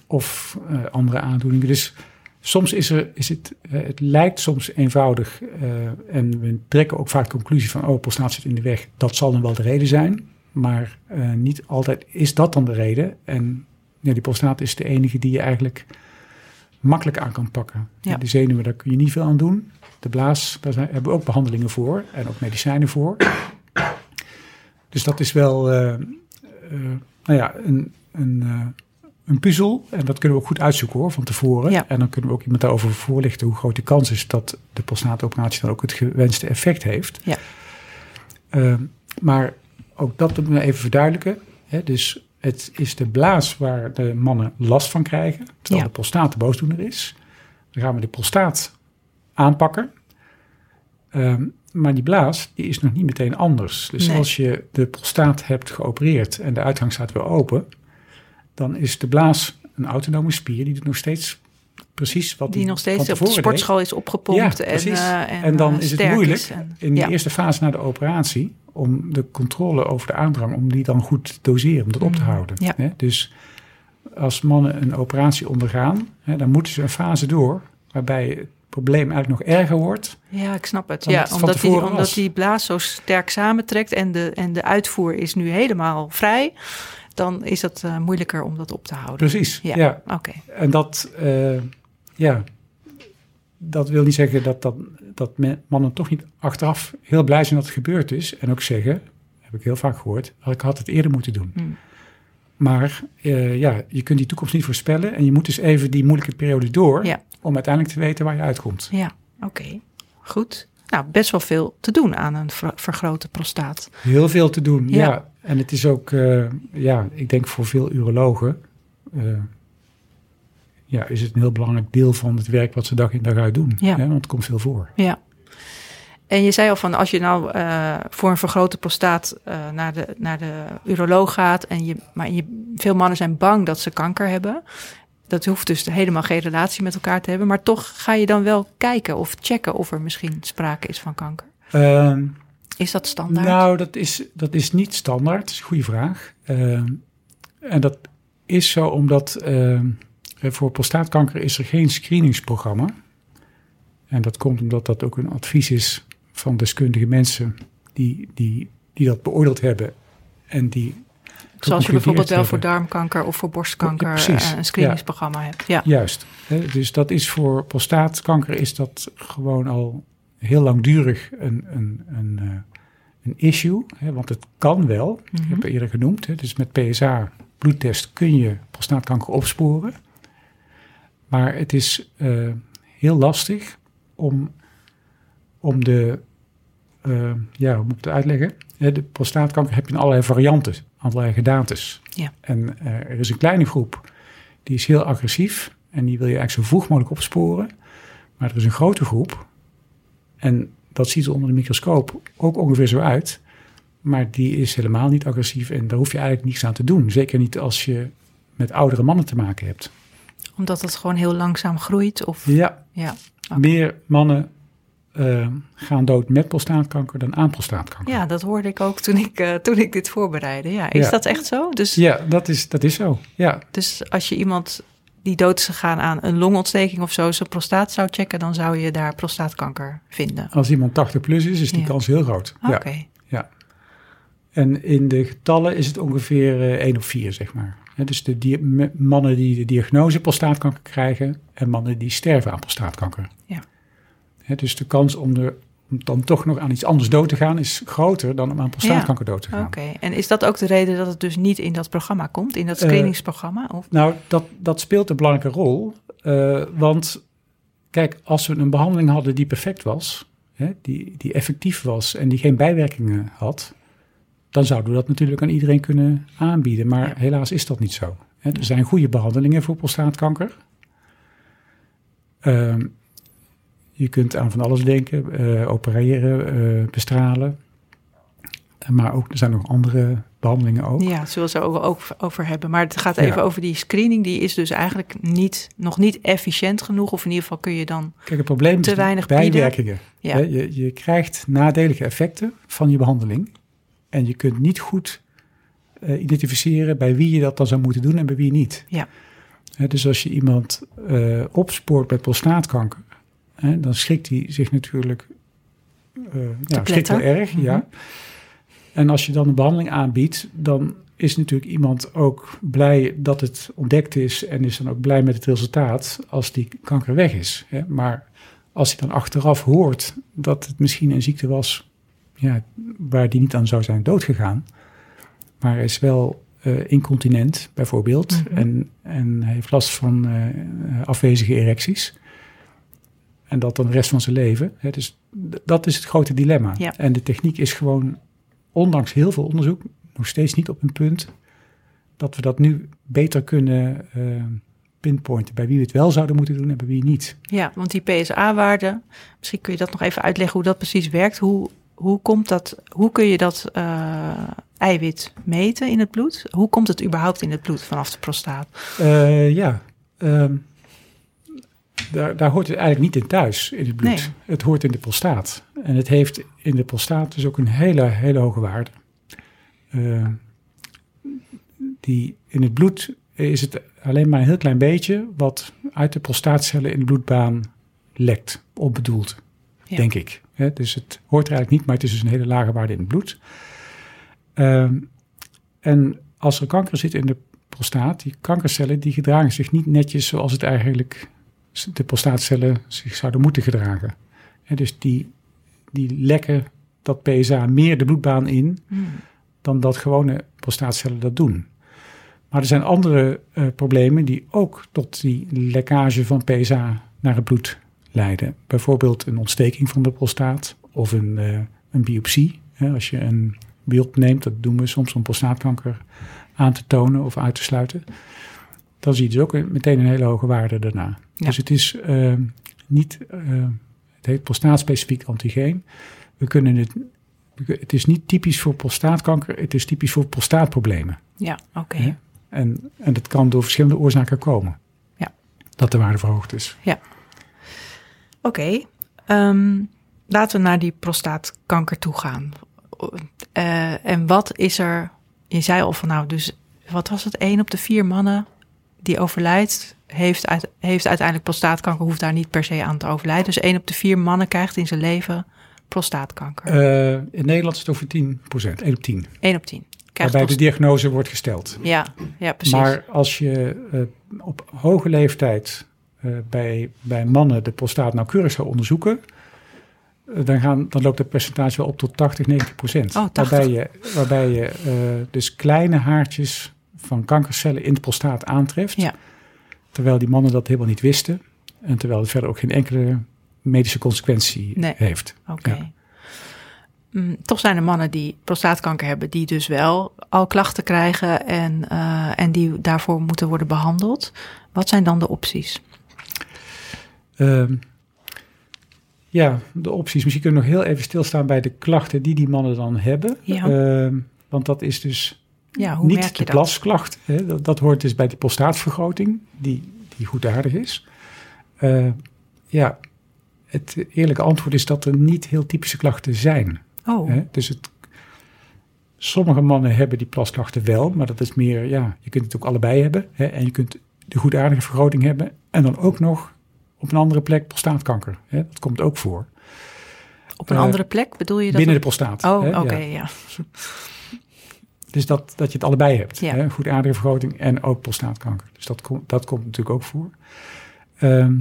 of andere aandoeningen. Dus soms is, er, is het, het lijkt soms eenvoudig en we trekken ook vaak de conclusie van, oh, prostaat zit in de weg. Dat zal dan wel de reden zijn, maar eh, niet altijd is dat dan de reden. En ja, die prostaat is de enige die je eigenlijk makkelijk aan kan pakken. Ja. De zenuwen, daar kun je niet veel aan doen. De blaas, daar zijn, hebben we ook behandelingen voor en ook medicijnen voor. Dus dat is wel, eh, eh, nou ja, een, een, een puzzel. En dat kunnen we ook goed uitzoeken hoor, van tevoren. Ja. En dan kunnen we ook iemand daarover voorlichten hoe groot de kans is dat de prostaatoperatie dan ook het gewenste effect heeft. Ja. Maar ook dat moeten we even verduidelijken. Hè? Dus het is de blaas waar de mannen last van krijgen, terwijl Ja. de prostaat de boosdoener is. Dan gaan we de prostaat aanpakken. Ehm, maar die blaas die is nog niet meteen anders. Dus Nee. als je de prostaat hebt geopereerd en de uitgang staat weer open, dan is de blaas een autonome spier die doet nog steeds precies wat Die nog steeds op de deed. sportschool is opgepompt. Ja, en, precies. eh, en, En dan eh, is het moeilijk is en- in die ja. eerste fase na de operatie om de controle over de aandrang, om die dan goed te doseren, om dat op te Mhm. houden. Ja. Hè? Dus als mannen een operatie ondergaan, hè, dan moeten ze een fase door waarbij het probleem eigenlijk nog erger wordt. Ja, ik snap het. Ja, het omdat, die, omdat die blaas zo sterk samentrekt en de, en de uitvoer is nu helemaal vrij, dan is het eh, moeilijker om dat op te houden. Precies. Ja. Ja. Oké. En dat, ja, dat wil niet zeggen dat, dat, dat mannen toch niet achteraf heel blij zijn dat het gebeurd is. En ook zeggen, heb ik heel vaak gehoord, "Oh, ik had het eerder moeten doen. Hm. Maar eh, ja, je kunt die toekomst niet voorspellen. En je moet dus even die moeilijke periode door Ja. om uiteindelijk te weten waar je uitkomt. Ja, oké. Goed. Nou, best wel veel te doen aan een ver- vergrote prostaat. Heel veel te doen, Ja. ja. En het is ook, eh, ja, ik denk voor veel urologen, eh, ja, is het een heel belangrijk deel van het werk wat ze dag in dag uit doen. Ja. Hè, want het komt veel voor. Ja. En je zei al van als je nou eh, voor een vergrote prostaat eh, naar, de, naar de uroloog gaat, en je, maar je, veel mannen zijn bang dat ze kanker hebben. Dat hoeft dus helemaal geen relatie met elkaar te hebben. Maar toch ga je dan wel kijken of checken of er misschien sprake is van kanker. Ehm, Is dat standaard? Nou, dat is, dat is niet standaard. Dat is een goede vraag. Ehm, en dat is zo omdat ehm, voor prostaatkanker is er geen screeningsprogramma. En dat komt omdat dat ook een advies is van deskundige mensen die, die, die dat beoordeeld hebben. En die Zoals je bijvoorbeeld wel voor darmkanker of voor borstkanker Ja, eh, een screeningsprogramma hebt. Ja. Juist. Hè, dus dat is voor prostaatkanker is dat gewoon al heel langdurig een, een, een, eh, een issue. Want het kan wel, ik heb het eerder genoemd. Dus met PSA bloedtest kun je prostaatkanker opsporen. Maar het is eh, heel lastig om, om de, eh, ja, hoe moet ik het uitleggen? De prostaatkanker heb je in allerlei varianten, allerlei gedaantes. Ja. En eh, er is een kleine groep die is heel agressief en die wil je eigenlijk zo vroeg mogelijk opsporen. Maar er is een grote groep en dat ziet er onder de microscoop ook ongeveer zo uit. Maar die is helemaal niet agressief en daar hoef je eigenlijk niets aan te doen. Zeker niet als je met oudere mannen te maken hebt. Omdat het gewoon heel langzaam groeit. Of, Ja, ja. Meer mannen eh, gaan dood met prostaatkanker dan aan prostaatkanker. ja, dat hoorde ik ook toen ik, eh, toen ik dit voorbereidde. Ja, is Ja. dat echt zo? Dus, Ja, dat is, dat is zo. Ja, dus als je iemand die dood is gegaan aan een longontsteking of zo, zijn prostaat zou checken, dan zou je daar prostaatkanker vinden. als iemand 80 plus is, is die Ja. kans heel groot. Oké. Ja. En in de getallen is het ongeveer eh 1 op 4, zeg maar. Hè, dus de mannen die de diagnose prostaatkanker krijgen en mannen die sterven aan prostaatkanker. Ja. Dus de kans om, er, om dan toch nog aan iets anders dood te gaan is groter dan om aan prostaatkanker dood te gaan. Oké, en is dat ook de reden dat het dus niet in dat programma komt, in dat Eh, screeningsprogramma? Of? Nou, dat, dat speelt een belangrijke rol. eh, want kijk, als we een behandeling hadden die perfect was, hè, die, die effectief was en die geen bijwerkingen had, dan zouden we dat natuurlijk aan iedereen kunnen aanbieden. Maar Ja. helaas is dat niet zo. Hè, er zijn goede behandelingen voor prostaatkanker. Ehm, je kunt aan van alles denken, eh, opereren, eh, bestralen. Maar ook, er zijn nog andere behandelingen ook. Ja, dat zullen we zo ook over hebben. Maar het gaat Ja. even over die screening. Die is dus eigenlijk niet, nog niet efficiënt genoeg. Of in ieder geval kun je dan... Kijk, het probleem Te is weinig bijwerkingen. Ja. Je, je krijgt nadelige effecten van je behandeling. En je kunt niet goed eh, identificeren bij wie je dat dan zou moeten doen en bij wie niet. Ja. Dus als je iemand eh, opspoort met prostaatkanker, dan schrikt hij zich natuurlijk eh ja, schrikt erg. Ja. Mhm. En als je dan een behandeling aanbiedt, dan is natuurlijk iemand ook blij dat het ontdekt is en is dan ook blij met het resultaat als die kanker weg is. Hè. Maar als hij dan achteraf hoort dat het misschien een ziekte was ja, waar die niet aan zou zijn doodgegaan, maar hij is wel eh, incontinent bijvoorbeeld Mhm. en, en heeft last van eh, afwezige erecties. En dat dan de rest van zijn leven. Hè, dus dat is het grote dilemma. Ja. En de techniek is gewoon, ondanks heel veel onderzoek, nog steeds niet op een punt dat we dat nu beter kunnen eh, pinpointen bij wie we het wel zouden moeten doen en bij wie niet. Ja, want die PSA-waarde, misschien kun je dat nog even uitleggen hoe dat precies werkt. Hoe, hoe, komt dat, hoe kun je dat uh, eiwit meten in het bloed? Hoe komt het überhaupt in het bloed vanaf de prostaat? Uh, ja, um, daar, daar, hoort het eigenlijk niet in thuis in het bloed. Nee. Het hoort in de prostaat. En het heeft in de prostaat dus ook een hele, hele hoge waarde. Uh, die in het bloed is het alleen maar een heel klein beetje wat uit de prostaatcellen in de bloedbaan lekt, onbedoeld, ja. denk ik. Dus het hoort er eigenlijk niet, maar het is dus een hele lage waarde in het bloed. Uh, en als er kanker zit in de prostaat, die kankercellen die gedragen zich niet netjes zoals het eigenlijk de prostaatcellen zich zouden moeten gedragen. dus die, die lekken dat PSA meer de bloedbaan in hmm. dan dat gewone prostaatcellen dat doen. Maar er zijn andere uh, problemen die ook tot die lekkage van PSA naar het bloed leiden. Bijvoorbeeld een ontsteking van de prostaat of een, uh, een biopsie. als je een beeld neemt, dat doen we soms om prostaatkanker aan te tonen of uit te sluiten. Dan zie je dus ook meteen een hele hoge waarde daarna. Dus het is uh, niet, het heet prostaatspecifiek antigeen. We kunnen het het is niet typisch voor prostaatkanker, het is typisch voor prostaatproblemen. Ja, oké. En, en dat kan door verschillende oorzaken komen. Ja. Dat de waarde verhoogd is. Ja. Oké. Ehm, laten we naar die prostaatkanker toe gaan. Uh, en wat is er... Je zei al van nou, dus wat was het? Een op de vier mannen die overlijdt, heeft, uit, heeft uiteindelijk prostaatkanker, hoeft daar niet per se aan te overlijden. Dus één op de vier mannen krijgt in zijn leven prostaatkanker. Uh, in Nederland is het over 10 procent, 1 op 10. 1 op 10 waarbij de diagnose wordt gesteld. Ja, ja precies. Maar als je uh, op hoge leeftijd bij, bij mannen de prostaat nauwkeurig zou onderzoeken, uh, dan, gaan, dan loopt het percentage wel op tot 80, 90 procent. Oh, 80. Waarbij je, waarbij je dus kleine haartjes van kankercellen in de prostaat aantreft. Ja. Terwijl die mannen dat helemaal niet wisten. En terwijl het verder ook geen enkele medische consequentie nee. heeft. Oké. Ja. Mm, toch zijn er mannen die prostaatkanker hebben, die dus wel al klachten krijgen en, uh, en die daarvoor moeten worden behandeld. Wat zijn dan de opties? Uh, ja, de opties. Misschien kunnen we nog heel even stilstaan bij de klachten die die mannen dan hebben. Ja. Uh, want dat is dus ja, hoe niet merk je de plasklacht. Hè? Dat, dat, hoort dus bij de prostaatvergroting, die, die goedaardig is. Uh, ja, het eerlijke antwoord is dat er niet heel typische klachten zijn. Oh. Hè? Dus het, sommige mannen hebben die plasklachten wel, maar dat is meer, ja, je kunt het ook allebei hebben. Hè? En je kunt de goedaardige vergroting hebben en dan ook nog op een andere plek prostaatkanker. Hè? Dat komt ook voor. Op een Uh, andere plek bedoel je dat? binnen de prostaat. Oh, oké, Ja. ja. Dus dat, dat je het allebei hebt. Ja. Hè? Vergroting en ook prostaatkanker. Dus dat, komt dat komt natuurlijk ook voor. Ehm,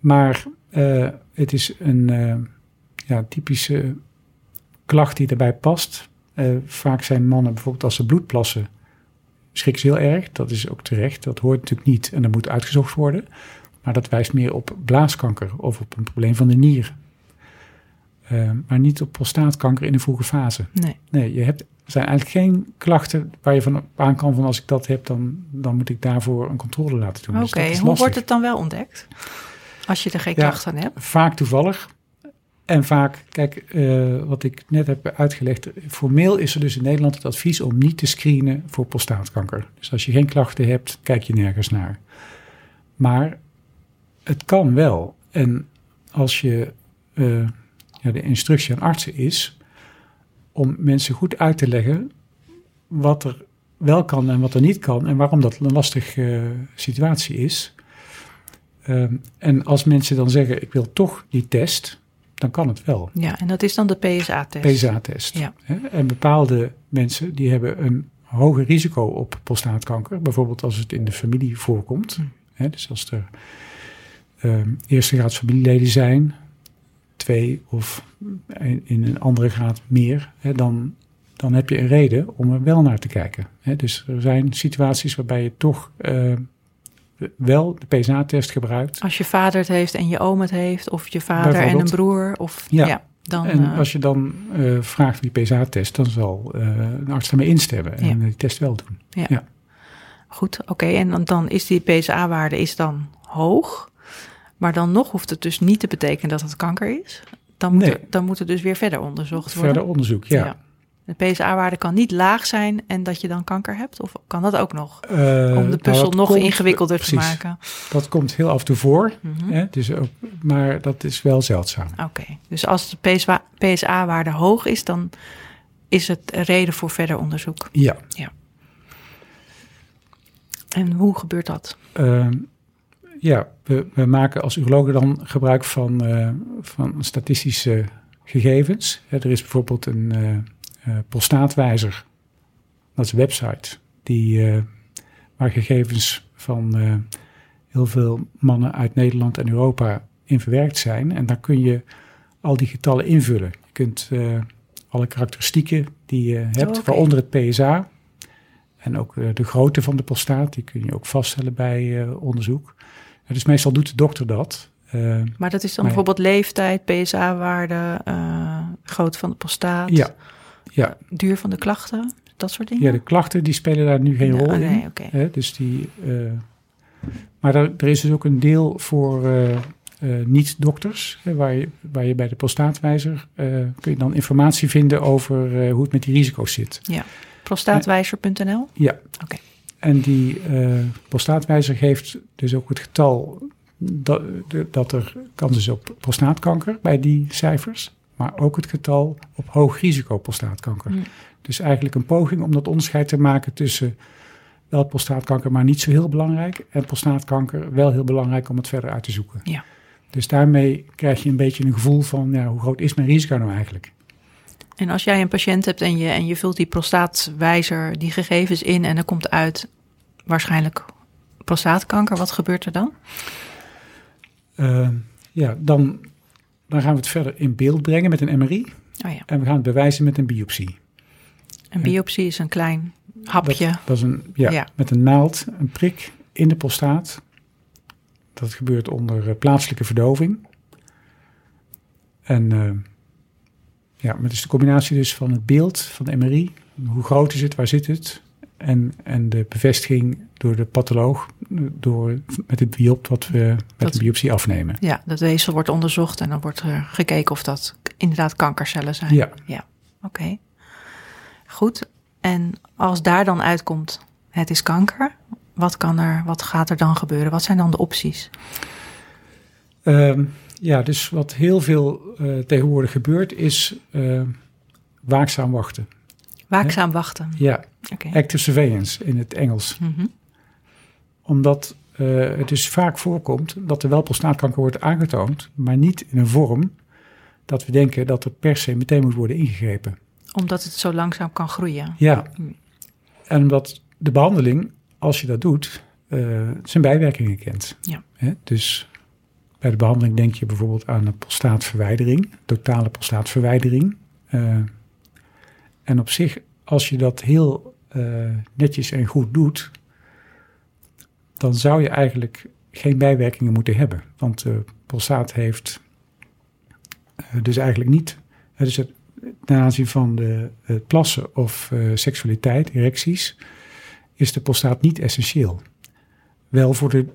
maar uh, het is een uh, ja, typische klacht die erbij past. Uh, vaak zijn mannen bijvoorbeeld als ze bloed plassen, schrikken ze heel erg. Dat is ook terecht. Dat hoort natuurlijk niet en dat moet uitgezocht worden. Maar dat wijst meer op blaaskanker of op een probleem van de nier. Uh, maar niet op prostaatkanker in de vroege fase. Nee. Nee, je hebt, er zijn eigenlijk geen klachten waar je van aan kan van als ik dat heb, dan, dan moet ik daarvoor een controle laten doen. Oké, dus is hoe wordt het dan wel ontdekt? Als je er geen Ja. klacht aan hebt? Vaak toevallig. En vaak, kijk, uh, wat ik net heb uitgelegd. Formeel is er dus in Nederland het advies om niet te screenen voor prostaatkanker. Dus als je geen klachten hebt, kijk je nergens naar. Maar het kan wel. En als je uh, ja, de instructie aan artsen is om mensen goed uit te leggen wat er wel kan en wat er niet kan en waarom dat een lastige uh, situatie is. Um, en als mensen dan zeggen: Ik wil toch die test, dan kan het wel. Ja, en dat is dan de PSA-test. PSA-test. Ja. En bepaalde mensen die hebben een hoger risico op prostaatkanker, bijvoorbeeld als het in de familie voorkomt. Hm. Dus als er um, eerste graads familieleden zijn, twee of in een andere graad meer, dan, dan heb je een reden om er wel naar te kijken. Dus er zijn situaties waarbij je toch. Uh, wel de PSA-test gebruikt. Als je vader het heeft en je oom het heeft, of je vader en een broer. Of, ja. ja dan, en uh, als je dan uh, vraagt wie PSA-test, dan zal uh, een arts daarmee instemmen en Ja. die test wel doen. Ja. Ja. goed. Oké, en dan, dan is die PSA-waarde is dan hoog. Maar dan nog hoeft het dus niet te betekenen dat het kanker is. Dan moet, Nee. er, dan moet er dus weer verder onderzocht worden. Verder onderzoek, ja. Ja. De PSA-waarde kan niet laag zijn en dat je dan kanker hebt? Of kan dat ook nog? Eh, Om nou, de puzzel nog komt- ingewikkelder te maken. Dat komt heel af en toe voor, Mhm. hè, dus ook, maar dat is wel zeldzaam. Oké, dus als de PSA PSA-waarde hoog is, dan is het een reden voor verder onderzoek. Ja. En hoe gebeurt dat? Ehm, ja, we, we maken als urologen dan gebruik van, eh, van statistische gegevens. Hè, er is bijvoorbeeld een eh, prostaatwijzer, dat is een website, die, waar gegevens van heel veel mannen uit Nederland en Europa in verwerkt zijn. En daar kun je al die getallen invullen. Je kunt alle karakteristieken die je hebt, oké. waaronder het PSA, en ook de grootte van de prostaat, die kun je ook vaststellen bij eh, onderzoek. Dus meestal doet de dokter dat. Eh, Maar dat is dan Maar ja. bijvoorbeeld leeftijd, PSA-waarde, eh grootte van de prostaat, ja, ja, duur van de klachten, dat soort dingen? ja, de klachten die spelen daar nu geen Ja, rol oh, in. Hè, dus die, eh, maar er, er is dus ook een deel voor eh, eh, niet-dokters, waar, je, waar je bij de prostaatwijzer eh, kun je dan informatie vinden over eh, hoe het met die risico's zit. Prostaatwijzer.nl? Ja. Oké. En die eh, prostaatwijzer geeft dus ook het getal dat, dat er kans is op prostaatkanker bij die cijfers, maar ook het getal op hoog risico prostaatkanker. Dus eigenlijk een poging om dat onderscheid te maken tussen wel prostaatkanker, maar niet zo heel belangrijk, en prostaatkanker wel heel belangrijk om het verder uit te zoeken. Ja. Dus daarmee krijg je een beetje een gevoel van ja, hoe groot is mijn risico nou eigenlijk? En als jij een patiënt hebt en je, en je vult die prostaatwijzer, die gegevens in en er komt uit waarschijnlijk prostaatkanker, wat gebeurt er dan? Eh, ja, dan, dan gaan we het verder in beeld brengen met een MRI Oh ja, en we gaan het bewijzen met een biopsie. een biopsie is een klein hapje. Dat, dat is een, ja, Ja. met een naald, een prik in de prostaat. Dat gebeurt onder eh, plaatselijke verdoving. En eh, ja, maar het is de combinatie dus van het beeld van de MRI. Hoe groot is het, waar zit het? En, en de bevestiging door de patholoog door, met het biopt wat we met Dat- de biopsie afnemen. Ja, dat weefsel wordt onderzocht en dan wordt er gekeken of dat inderdaad kankercellen zijn. Ja, Oké. Goed. En als daar dan uitkomt, het is kanker, wat, kan er, wat gaat er dan gebeuren? Wat zijn dan de opties? Ehm, ja, dus wat heel veel eh, tegenwoordig gebeurt is eh, waakzaam wachten. Waakzaam wachten. Ja, Oké. active surveillance in het Engels. Mhm. Omdat eh, het dus vaak voorkomt dat er wel prostaatkanker wordt aangetoond, maar niet in een vorm dat we denken dat er per se meteen moet worden ingegrepen. Omdat het zo langzaam kan groeien. Ja, Hmm. en omdat de behandeling, als je dat doet, eh, zijn bijwerkingen kent. Ja. Hè? Dus bij de behandeling denk je bijvoorbeeld aan een prostaatverwijdering, totale prostaatverwijdering. Eh, en op zich, als je dat heel eh, netjes en goed doet, dan zou je eigenlijk geen bijwerkingen moeten hebben. Want de prostaat heeft eh, dus eigenlijk niet, dus het, ten aanzien van de, plassen of eh, seksualiteit, erecties, is de prostaat niet essentieel. Wel voor de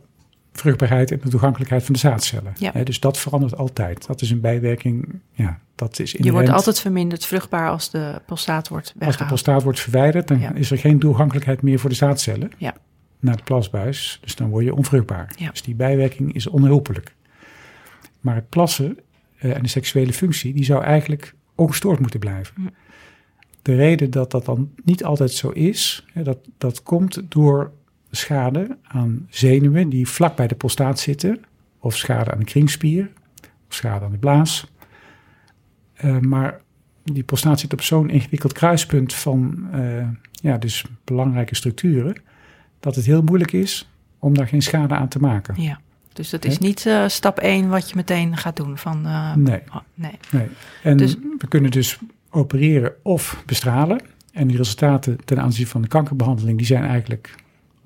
vruchtbaarheid en de toegankelijkheid van de zaadcellen. Ja. Hè, dus dat verandert altijd. Dat is een bijwerking, ja, dat is Je wordt altijd verminderd vruchtbaar als de prostaat wordt Als de weggehaald. prostaat wordt verwijderd, dan Ja. is er geen toegankelijkheid meer voor de zaadcellen Ja. naar de plasbuis. Dus dan word je onvruchtbaar. Ja. Dus die bijwerking is onherroepelijk. Maar het plassen eh, en de seksuele functie, die zou eigenlijk ongestoord moeten blijven. Hm. De reden dat dat dan niet altijd zo is, hè, dat, dat komt door schade aan zenuwen die vlak bij de prostaat zitten, of schade aan de kringspier, of schade aan de blaas. Eh, maar die prostaat zit op zo'n ingewikkeld kruispunt van eh, ja, dus belangrijke structuren, dat het heel moeilijk is om daar geen schade aan te maken. Ja. Dus dat is niet eh, stap 1 wat je meteen gaat doen. Van, Nee. oh, nee. Nee. En Dus- we kunnen dus opereren of bestralen. En die resultaten ten aanzien van de kankerbehandeling, die zijn eigenlijk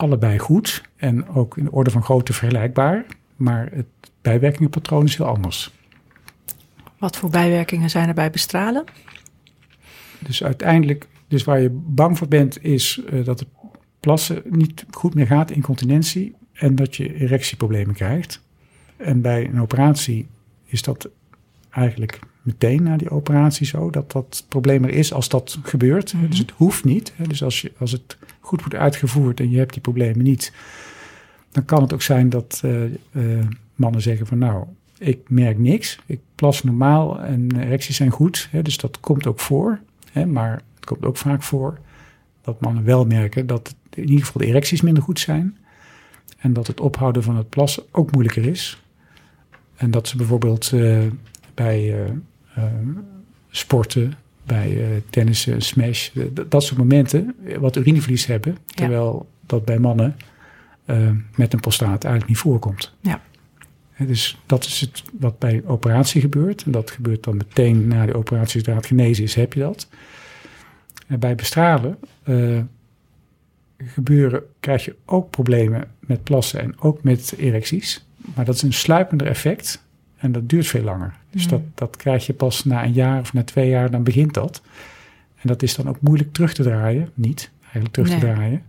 allebei goed. En ook in de orde van grootte vergelijkbaar. Maar het bijwerkingenpatroon is heel anders. Wat voor bijwerkingen zijn er bij bestralen? Dus uiteindelijk, dus waar je bang voor bent, is eh, dat de plassen niet goed meer gaat, incontinentie, en dat je erectieproblemen krijgt. En bij een operatie is dat eigenlijk meteen na die operatie zo, dat dat probleem er is als dat gebeurt. Mhm. Dus het hoeft niet. Dus als, je, als het goed wordt uitgevoerd en je hebt die problemen niet, dan kan het ook zijn dat eh, eh, mannen zeggen van nou, ik merk niks, ik plas normaal en erecties zijn goed. Hè, dus dat komt ook voor. Hè, maar het komt ook vaak voor dat mannen wel merken dat in ieder geval de erecties minder goed zijn. En dat het ophouden van het plassen ook moeilijker is. En dat ze bijvoorbeeld eh, bij sporten, bij eh tennissen, smash, eh, dat soort momenten eh, wat urineverlies hebben. Terwijl dat bij mannen eh, met een prostaat eigenlijk niet voorkomt. Ja. Dus dat is het wat bij operatie gebeurt. En dat gebeurt dan meteen na de operatie, zodra het genezen is, heb je dat. En bij bestralen eh, gebeuren, krijg je ook problemen met plassen en ook met erecties. Maar dat is een sluipender effect en dat duurt veel langer. Dus Mhm. dat, dat krijg je pas na een jaar of na twee jaar, dan begint dat. En dat is dan ook moeilijk terug te draaien. Niet eigenlijk terug te Nee. draaien.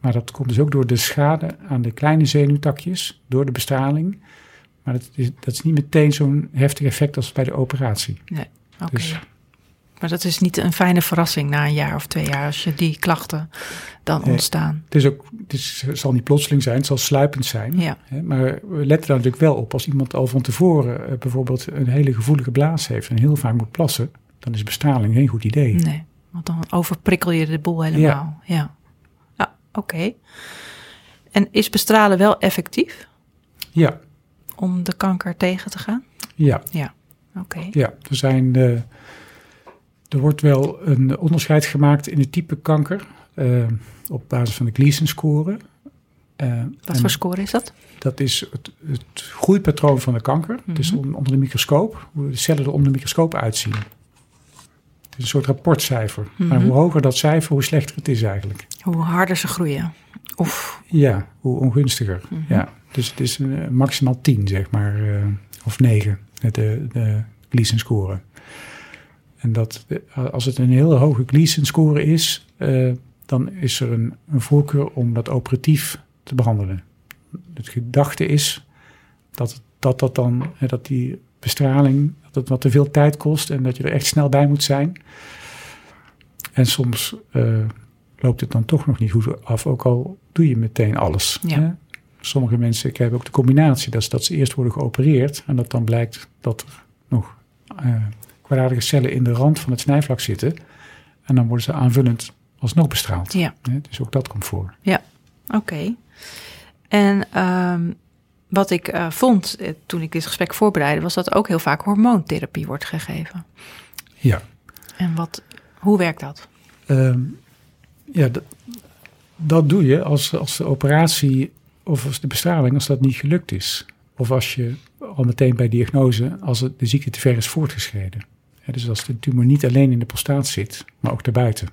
Maar dat komt dus ook door de schade aan de kleine zenuwtakjes, door de bestraling. Maar dat is, dat is niet meteen zo'n heftig effect als bij de operatie. Oké. Dus- Maar dat is niet een fijne verrassing na een jaar of twee jaar als je die klachten dan Nee. ontstaan. Het, is ook, het, is, het zal niet plotseling zijn, het zal sluipend zijn. Ja, maar we letten daar natuurlijk wel op. Als iemand al van tevoren eh, bijvoorbeeld een hele gevoelige blaas heeft en heel vaak moet plassen, dan is bestraling geen goed idee. nee. Want dan overprikkel je de boel helemaal. Ja, ja. oké. En is bestralen wel effectief Ja, om de kanker tegen te gaan? ja, Ja, oké. ja. Er, zijn, eh, er wordt wel een onderscheid gemaakt in het type kanker eh, op basis van de Gleason-score. Eh, Wat voor score is dat? Dat is het, het groeipatroon van de kanker. Het is on- onder de microscoop, hoe de cellen er onder de microscoop uitzien. Het is een soort rapportcijfer. Maar Mhm. hoe hoger dat cijfer, hoe slechter het is eigenlijk. Hoe harder ze groeien. Oef. Ja, hoe ongunstiger. Mhm. Ja, dus het is een, eh, maximaal 10, zeg maar, of 9, de, de Gleason score. En dat, als het een heel hoge Gleason score is, dan is er een, een voorkeur om dat operatief te behandelen. Het gedachte is dat dat, dat dan, hè, dat die bestraling, dat het wat te veel tijd kost en dat je er echt snel bij moet zijn. En soms eh, loopt het dan toch nog niet goed af, ook al doe je meteen alles. Ja. Hè? Sommige mensen krijgen ook de combinatie, dat ze eerst worden geopereerd en dat dan blijkt dat er nog eh kwaadaardige cellen in de rand van het snijvlak zitten. En dan worden ze aanvullend alsnog bestraald. Ja? Dus ook dat komt voor. oké. En ehm, wat ik eh, vond eh, toen ik dit gesprek voorbereidde, was dat ook heel vaak hormoontherapie wordt gegeven. Ja. En wat, hoe werkt dat? Ehm, ja, dat, dat doe je als, als de operatie of als de bestraling, als dat niet gelukt is. Of als je al meteen bij diagnose, als het, de ziekte te ver is voortgeschreden. Dus als de tumor niet alleen in de prostaat zit, maar ook daarbuiten.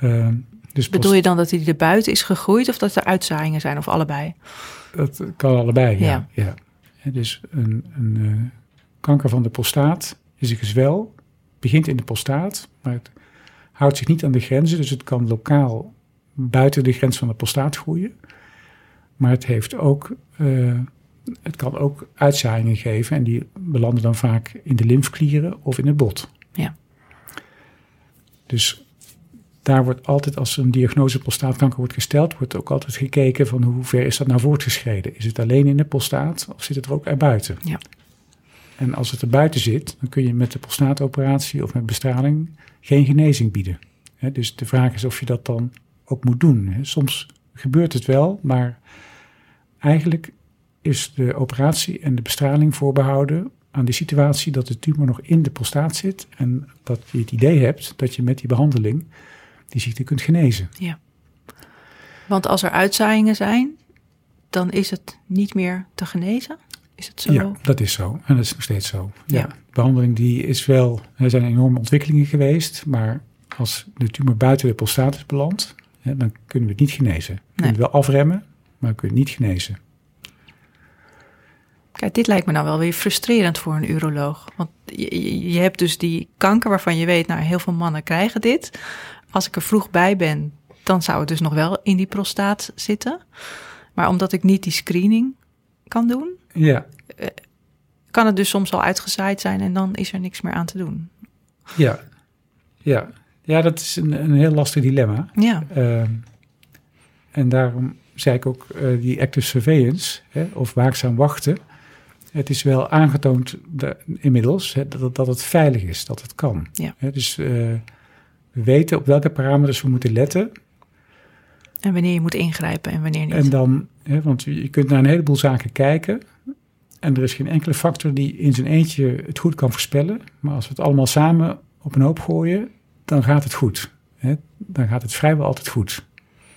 Ehm, dus Bedoel je dan dat hij er buiten is gegroeid of dat er uitzaaiingen zijn of allebei? Dat kan allebei, ja. Ja. dus een, een eh, kanker van de prostaat is een gezwel, begint in de prostaat, maar het houdt zich niet aan de grenzen. Dus het kan lokaal buiten de grens van de prostaat groeien. Maar het, heeft ook, eh, het kan ook uitzaaiingen geven en die belanden dan vaak in de lymfklieren of in het bot. Ja. Dus daar wordt altijd, als een diagnose prostaatkanker wordt gesteld, wordt ook altijd gekeken van hoe ver is dat nou voortgeschreden. Is het alleen in de prostaat of zit het er ook erbuiten? Ja. En als het erbuiten zit, dan kun je met de prostaatoperatie of met bestraling geen genezing bieden. Dus de vraag is of je dat dan ook moet doen. Soms gebeurt het wel, maar eigenlijk is de operatie en de bestraling voorbehouden aan de situatie dat de tumor nog in de prostaat zit en dat je het idee hebt dat je met die behandeling die ziekte kunt genezen. Want als er uitzaaiingen zijn, dan is het niet meer te genezen? Is het zo? Ja, dat is zo. En dat is nog steeds zo. Ja. Ja. De behandeling die is wel, er zijn enorme ontwikkelingen geweest, maar als de tumor buiten de prostaat is beland, hè, dan kunnen we het niet genezen. We kunnen het wel afremmen, maar we kunnen het niet genezen. Kijk, dit lijkt me nou wel weer frustrerend voor een uroloog. Want je, je- je hebt dus die kanker waarvan je weet, nou, heel veel mannen krijgen dit. Als ik er vroeg bij ben, dan zou het dus nog wel in die prostaat zitten. Maar omdat ik niet die screening kan doen, Ja, kan het dus soms al uitgezaaid zijn en dan is er niks meer aan te doen. ja, ja. Ja, dat is een, een heel lastig dilemma. Ja, Ehm, en daarom zei ik ook eh, die active surveillance, hè, of waakzaam wachten. Het is wel aangetoond da- inmiddels hè, dat, dat het veilig is, dat het kan. Ja. Hè, dus eh, we weten op welke parameters we moeten letten. en wanneer je moet ingrijpen en wanneer niet. En dan, hè, want je kunt naar een heleboel zaken kijken. En er is geen enkele factor die in zijn eentje het goed kan voorspellen. Maar als we het allemaal samen op een hoop gooien, dan gaat het goed. Hè? Dan gaat het vrijwel altijd goed.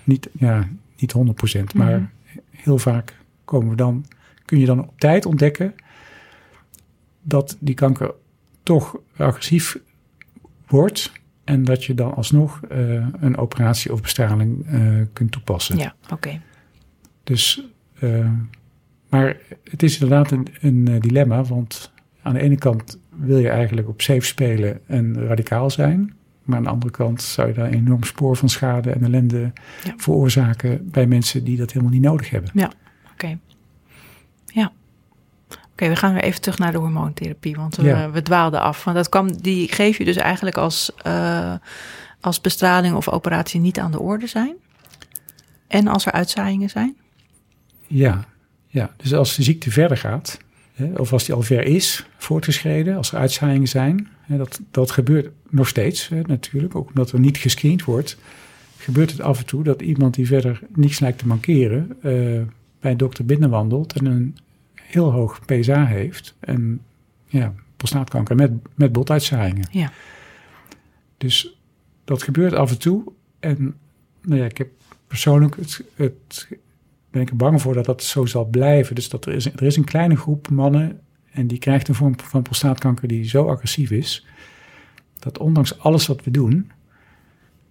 Niet, ja, niet 100%, maar Mhm. heel vaak komen we dan, kun je dan op tijd ontdekken dat die kanker toch agressief wordt. En dat je dan alsnog eh, een operatie of bestraling eh, kunt toepassen. ja, oké. Dus, eh, maar het is inderdaad een, een dilemma, want aan de ene kant wil je eigenlijk op safe spelen en radicaal zijn. Maar aan de andere kant zou je daar een enorm spoor van schade en ellende Ja. veroorzaken bij mensen die dat helemaal niet nodig hebben. Oké. Ja. Oké, we gaan weer even terug naar de hormoontherapie, want we, Ja. we dwaalden af. Want dat kwam, die geef je dus eigenlijk als, eh, als bestraling of operatie niet aan de orde zijn. En als er uitzaaiingen zijn. Ja, ja. dus als de ziekte verder gaat, hè, of als die al ver is voortgeschreden, als er uitzaaiingen zijn, hè, dat, dat gebeurt nog steeds hè, natuurlijk, ook omdat er niet gescreend wordt, gebeurt het af en toe dat iemand die verder niets lijkt te mankeren, eh, bij een dokter binnenwandelt en een heel hoog PSA heeft en ja, prostaatkanker met, met botuitzaaiingen. Ja. Dus dat gebeurt af en toe en nou ja, ik heb persoonlijk het, het ben ik er bang voor dat dat zo zal blijven. Dus dat er is, er is een kleine groep mannen en die krijgt een vorm van prostaatkanker die zo agressief is, dat ondanks alles wat we doen,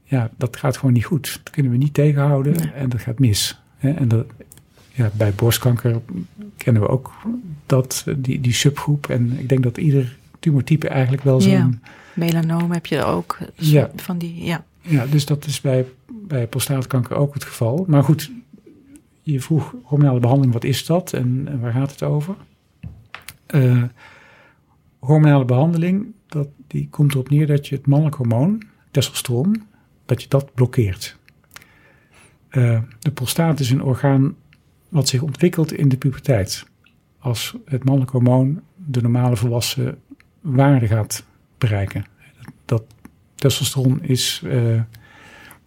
ja, dat gaat gewoon niet goed. Dat kunnen we niet tegenhouden Nee. en dat gaat mis. En dat, ja, bij borstkanker kennen we ook dat, die, die subgroep. En ik denk dat ieder tumortype eigenlijk wel zo'n... Ja. Melanoom heb je ook. Ja. Van die, ja. Ja, dus dat is bij, bij prostaatkanker ook het geval. Maar goed, je vroeg hormonale behandeling, wat is dat en, en waar gaat het over? Eh, hormonale behandeling, dat, die komt erop neer dat je het mannelijk hormoon, testosteron, dat je dat blokkeert. Eh, de prostaat is een orgaan wat zich ontwikkelt in de puberteit. Als het mannelijk hormoon de normale volwassen waarde gaat bereiken. Dat testosteron is eh,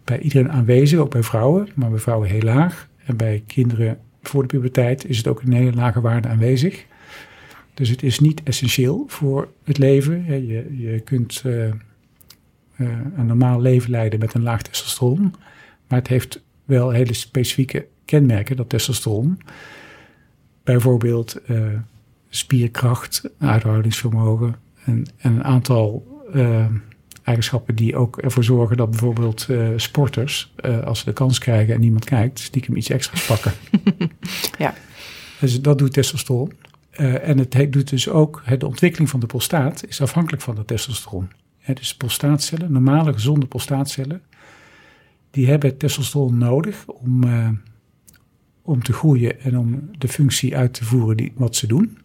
bij iedereen aanwezig, ook bij vrouwen, maar bij vrouwen heel laag. En bij kinderen voor de puberteit is het ook een hele lage waarde aanwezig. Dus het is niet essentieel voor het leven. Je, je kunt eh, eh, een normaal leven leiden met een laag testosteron. Maar het heeft wel hele specifieke kenmerken, dat testosteron. Bijvoorbeeld eh, spierkracht, uithoudingsvermogen en, en een aantal eh, eigenschappen die ook ervoor zorgen dat bijvoorbeeld eh, sporters, als ze de kans krijgen en niemand kijkt, stiekem iets extra's pakken. Ja. Dus dat doet testosteron. En het he- doet dus ook, de ontwikkeling van de prostaat is afhankelijk van dat testosteron. Dus prostaatcellen, normale gezonde prostaatcellen, die hebben testosteron nodig om, om te groeien en om de functie uit te voeren die, wat ze doen.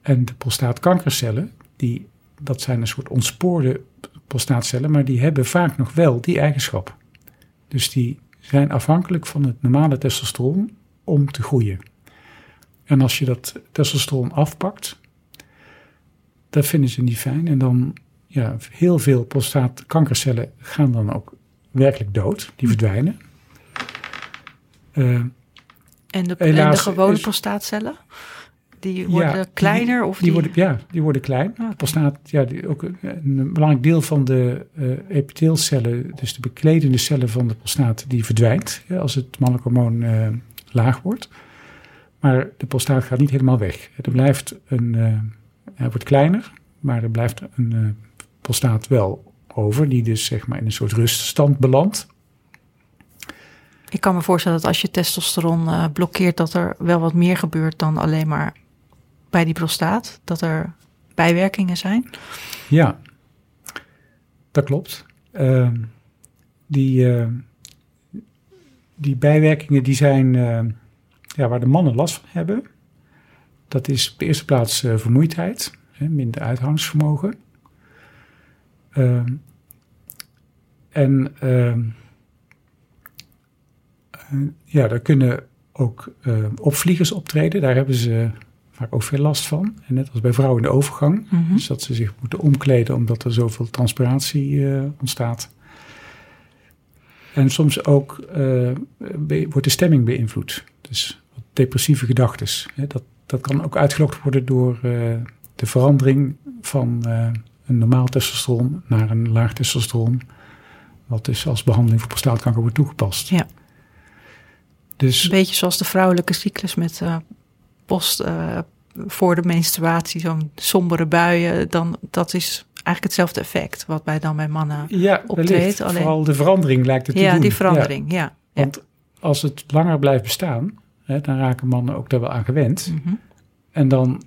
En de prostaatkankercellen, die, dat zijn een soort ontspoorde prostaatcellen, maar die hebben vaak nog wel die eigenschap. Dus die zijn afhankelijk van het normale testosteron om te groeien. En als je dat testosteron afpakt, dat vinden ze niet fijn. En dan, ja, heel veel prostaatkankercellen gaan dan ook werkelijk dood. Die verdwijnen. Eh, En de, en de gewone is- prostaatcellen? Die worden Ja, kleiner of die, die... worden, ja, die worden klein. Ah. Prostaat, ja, die, ook een, een belangrijk deel van de eh epiteelcellen, dus de bekledende cellen van de prostaat, die verdwijnt ja, als het mannelijk hormoon eh, laag wordt. Maar de prostaat gaat niet helemaal weg. Er blijft een, eh, hij wordt kleiner, maar er blijft een prostaat wel over, die dus zeg maar in een soort ruststand belandt. Ik kan me voorstellen dat als je testosteron eh, blokkeert, dat er wel wat meer gebeurt dan alleen maar bij die prostaat. Dat er bijwerkingen zijn. Ja, dat klopt. Ehm, die, eh, die bijwerkingen die zijn eh, ja, waar de mannen last van hebben. Dat is op de eerste plaats eh, vermoeidheid, hè, minder uithoudingsvermogen. Ehm, en ehm, ja, daar kunnen ook eh, opvliegers optreden. Daar hebben ze vaak ook veel last van. En net als bij vrouwen in de overgang. Mhm. Dus dat ze zich moeten omkleden omdat er zoveel transpiratie eh, ontstaat. En soms ook eh, wordt de stemming beïnvloed. Dus wat depressieve gedachten. Dat, dat kan ook uitgelokt worden door eh, de verandering van eh, een normaal testosteron naar een laag testosteron. Wat dus als behandeling voor prostaatkanker wordt toegepast. Ja. Dus Een beetje zoals de vrouwelijke cyclus met eh, post eh, voor de menstruatie, zo'n sombere buien. Dan, dat is eigenlijk hetzelfde effect wat bij dan bij mannen. ja, optreedt, alleen- Vooral de verandering lijkt het te Ja, doen. die verandering, ja. ja. Want als het langer blijft bestaan, hè, dan raken mannen ook daar wel aan gewend. Mhm. En dan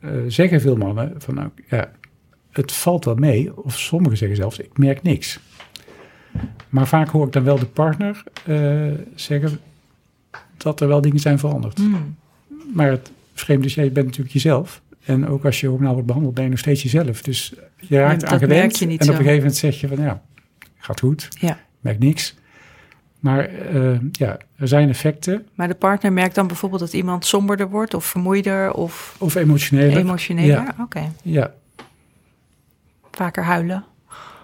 eh, zeggen veel mannen van, nou ja, het valt wel mee. Of sommigen zeggen zelfs, ik merk niks. Maar vaak hoor ik dan wel de partner eh, zeggen dat er wel dingen zijn veranderd. Mm. Maar het vreemde is, jij bent natuurlijk jezelf. En ook als je hormonaal wordt behandeld, ben je nog steeds jezelf. Dus je raakt aan gewend. en op een gegeven moment zeg je van, ja, gaat goed. Ja. Merk niks. Maar eh, ja, er zijn effecten. Maar de partner merkt dan bijvoorbeeld dat iemand somberder wordt of vermoeider of Of emotionele. emotioneler. Ja. Oké. Ja, Vaker huilen,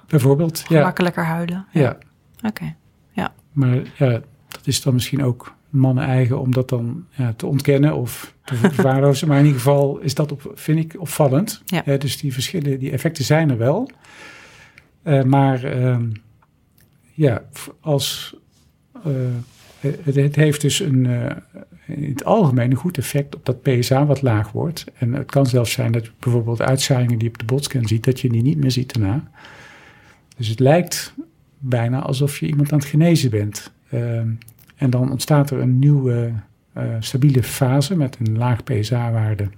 bijvoorbeeld. Ja, gemakkelijker huilen. ja. Oké. Maar ja, dat is dan misschien ook mannen eigen om dat dan ja, te ontkennen of te verwaarlozen. maar in ieder geval is dat, op, vind ik, opvallend. Ja. Eh, dus die verschillen, die effecten zijn er wel. Eh, maar ehm, ja, als, eh, het, het heeft dus een, eh, in het algemeen een goed effect op dat PSA wat laag wordt. En het kan zelfs zijn dat bijvoorbeeld uitzaaiingen die je op de botscan ziet, dat je die niet meer ziet daarna. Dus het lijkt bijna alsof je iemand aan het genezen bent. Ehm, en dan ontstaat er een nieuwe eh, stabiele fase met een laag PSA-waarde.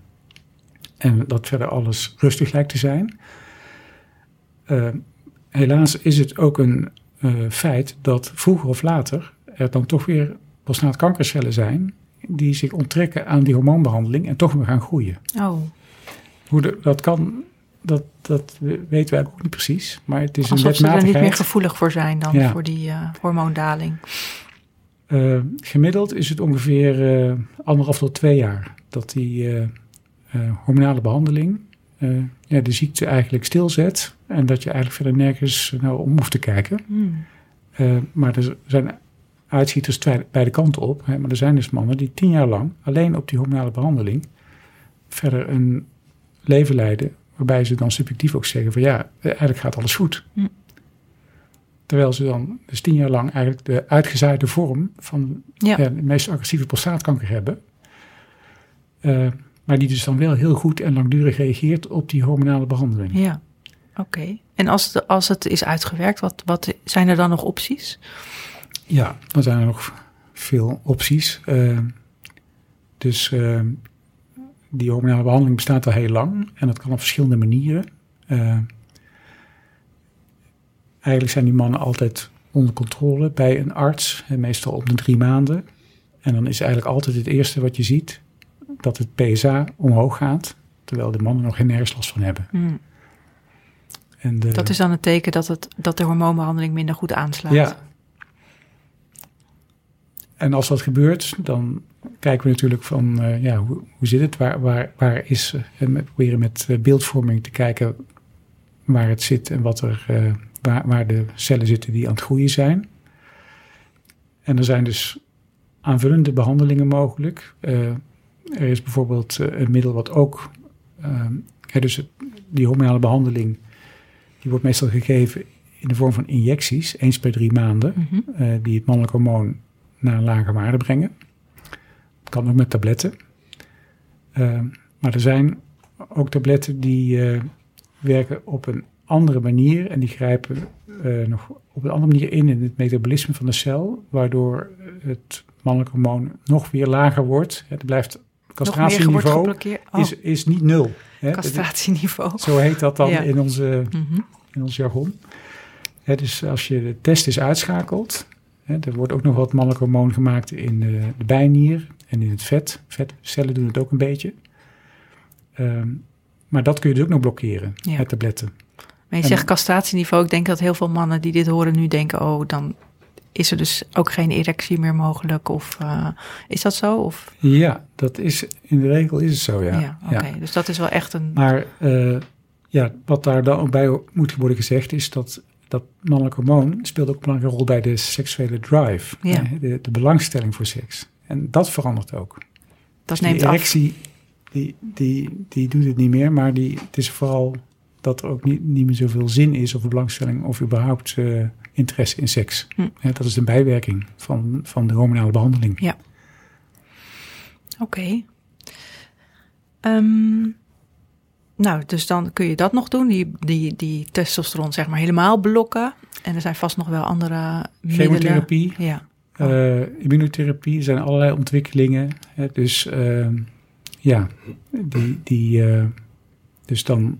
En dat verder alles rustig lijkt te zijn. Ehm, helaas is het ook een eh, feit dat vroeger of later er dan toch weer prostaatkankercellen zijn die zich onttrekken aan die hormoonbehandeling en toch weer gaan groeien. Oh, Hoe de- dat kan, dat, dat weten we eigenlijk ook niet precies. Maar het is alsof een ze er niet wetmatigheid. meer gevoelig voor zijn dan Ja. voor die eh, hormoondaling. Eh, gemiddeld is het ongeveer eh, anderhalf tot twee jaar dat die hormonale behandeling eh, ja, de ziekte eigenlijk stilzet. En dat je eigenlijk verder nergens nou om hoeft te kijken. Hmm. Maar er zijn uitschieters twee- beide kanten op. Hè, maar er zijn dus mannen die tien jaar lang alleen op die hormonale behandeling verder een leven leiden. Waarbij ze dan subjectief ook zeggen van ja, eigenlijk gaat alles goed. Hm. Terwijl ze dan dus tien jaar lang eigenlijk de uitgezaaide vorm van Ja. ja, de meest agressieve prostaatkanker hebben. Eh, maar die dus dan wel heel goed en langdurig reageert op die hormonale behandeling. Ja, oké. En als het, als het is uitgewerkt, wat, wat zijn er dan nog opties? Ja, dan zijn er nog veel opties. Eh, dus eh, die hormonale behandeling bestaat al heel lang en dat kan op verschillende manieren. Eh, eigenlijk zijn die mannen altijd onder controle bij een arts, en meestal om de drie maanden. En dan is eigenlijk altijd het eerste wat je ziet dat het PSA omhoog gaat, terwijl de mannen nog geen nergens last van hebben. Hmm. En de, Dat is dan het teken dat, het, dat de hormoonbehandeling minder goed aanslaat. Ja. En als dat gebeurt, dan kijken we natuurlijk van, eh, ja, hoe, hoe zit het? Waar, waar, waar is, eh, en we proberen met eh, beeldvorming te kijken waar het zit en wat er, waar, waar de cellen zitten die aan het groeien zijn. En er zijn dus aanvullende behandelingen mogelijk. Er is bijvoorbeeld een middel wat ook, eh, hè, dus die hormonale behandeling, die wordt meestal gegeven in de vorm van injecties, eens per drie maanden, Mhm. die het mannelijk hormoon naar een lage waarde brengen. Het kan ook met tabletten. Eh, maar er zijn ook tabletten die eh, werken op een andere manier en die grijpen eh, nog op een andere manier in in het metabolisme van de cel, waardoor het mannelijk hormoon nog weer lager wordt. Het blijft castratieniveau. Oh, is, is niet nul. Hè? castratieniveau. Zo heet dat dan Ja. in, onze, Mhm. in ons jargon. Hè, dus als je de test is uitschakelt, Hè, er wordt ook nog wat mannelijk hormoon gemaakt in de, de bijnier en in het vet. Vetcellen doen het ook een beetje. Ehm, maar dat kun je dus ook nog blokkeren Ja. met tabletten. Maar je En- zegt castratieniveau. Ik denk dat heel veel mannen die dit horen nu denken... oh, dan is er dus ook geen erectie meer mogelijk. Of eh, is dat zo? Of, Ja, dat is, in de regel is het zo, ja. ja, oké. Dus dat is wel echt een... Maar eh, ja, wat daar dan ook bij moet worden gezegd is dat dat mannelijk hormoon speelt ook een belangrijke rol bij de seksuele drive. Ja. De, de belangstelling voor seks. En dat verandert ook. dat die neemt af. erectie, die, die, die doet het niet meer, maar die, het is vooral dat er ook niet, niet meer zoveel zin is of belangstelling of überhaupt eh, interesse in seks. Hm. Dat is een bijwerking van, van de hormonale behandeling. Ja. Oké. Ehm, nou, dus dan kun je dat nog doen. Die, die, die testosteron zeg maar helemaal blokken. En er zijn vast nog wel andere middelen. Chemotherapie, Ja, immunotherapie, er zijn allerlei ontwikkelingen. Hè, dus ehm, ja, die, die, eh, dus dan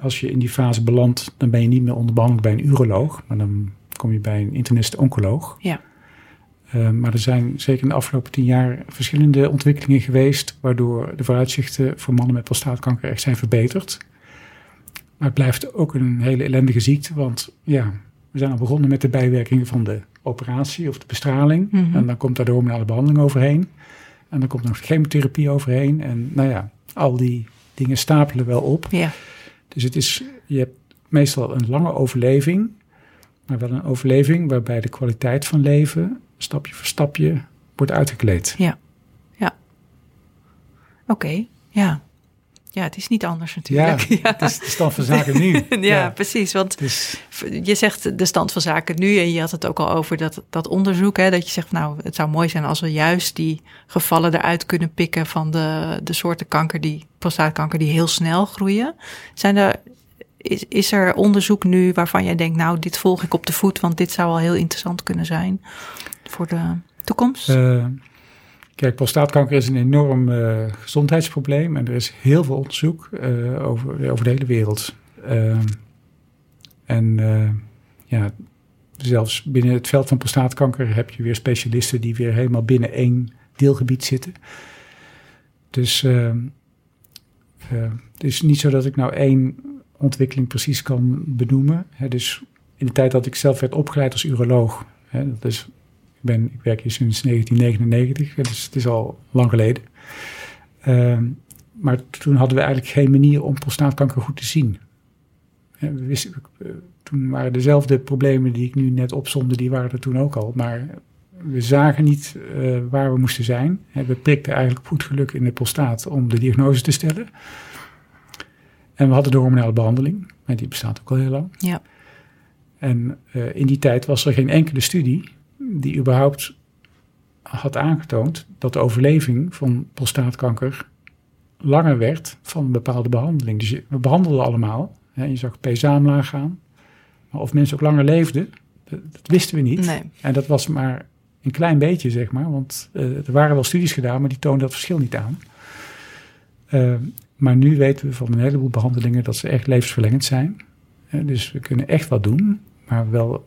als je in die fase belandt, dan ben je niet meer onder behandeling bij een uroloog, maar dan kom je bij een internist-oncoloog. Ja. Eh, maar er zijn zeker in de afgelopen tien jaar verschillende ontwikkelingen geweest, waardoor de vooruitzichten voor mannen met prostaatkanker echt zijn verbeterd. Maar het blijft ook een hele ellendige ziekte, want ja, we zijn al begonnen met de bijwerkingen van de operatie of de bestraling. Mhm. En dan komt daar de hormonale behandeling overheen. En dan komt er nog chemotherapie overheen. En nou ja, al die dingen stapelen wel op. ja, Dus het is, je hebt meestal een lange overleving, maar wel een overleving waarbij de kwaliteit van leven stapje voor stapje wordt uitgekleed. oké. Ja. Ja, het is niet anders natuurlijk. Ja, het is de stand van zaken nu. ja, precies. Want Dus, je zegt de stand van zaken nu en je had het ook al over dat, dat onderzoek. Hè, dat je zegt, nou, het zou mooi zijn als we juist die gevallen eruit kunnen pikken van de, de soorten kanker die, prostaatkanker die heel snel groeien. Zijn er, is, is er onderzoek nu waarvan jij denkt, nou, dit volg ik op de voet, want dit zou wel heel interessant kunnen zijn voor de toekomst? eh, kijk, prostaatkanker is een enorm eh, gezondheidsprobleem en er is heel veel onderzoek eh, over, over de hele wereld. Eh, en eh, ja, zelfs binnen het veld van prostaatkanker heb je weer specialisten die weer helemaal binnen één deelgebied zitten. Dus eh, eh, het is niet zo dat ik nou één ontwikkeling precies kan benoemen. Dus in de tijd dat ik zelf werd opgeleid als uroloog, hè, dat is, ben, ik werk hier sinds 1999, hè, dus het is al lang geleden. Ehm, maar toen hadden we eigenlijk geen manier om prostaatkanker goed te zien. We wisten, toen waren dezelfde problemen die ik nu net opzomde, die waren er toen ook al. Maar we zagen niet eh, waar we moesten zijn. We prikten eigenlijk goed geluk in de prostaat om de diagnose te stellen. En we hadden de hormonale behandeling, maar die bestaat ook al heel lang. Ja. En eh, in die tijd was er geen enkele studie die überhaupt had aangetoond dat de overleving van prostaatkanker langer werd van een bepaalde behandeling. Dus je- we behandelden allemaal. Hè, je zag PSA omlaag gaan. Maar of mensen ook langer leefden, dat, dat wisten we niet. Nee. En dat was maar een klein beetje, zeg maar. Want eh, er waren wel studies gedaan, maar die toonden dat verschil niet aan. Eh, maar nu weten we van een heleboel behandelingen dat ze echt levensverlengend zijn. Eh, dus we kunnen echt wat doen, maar wel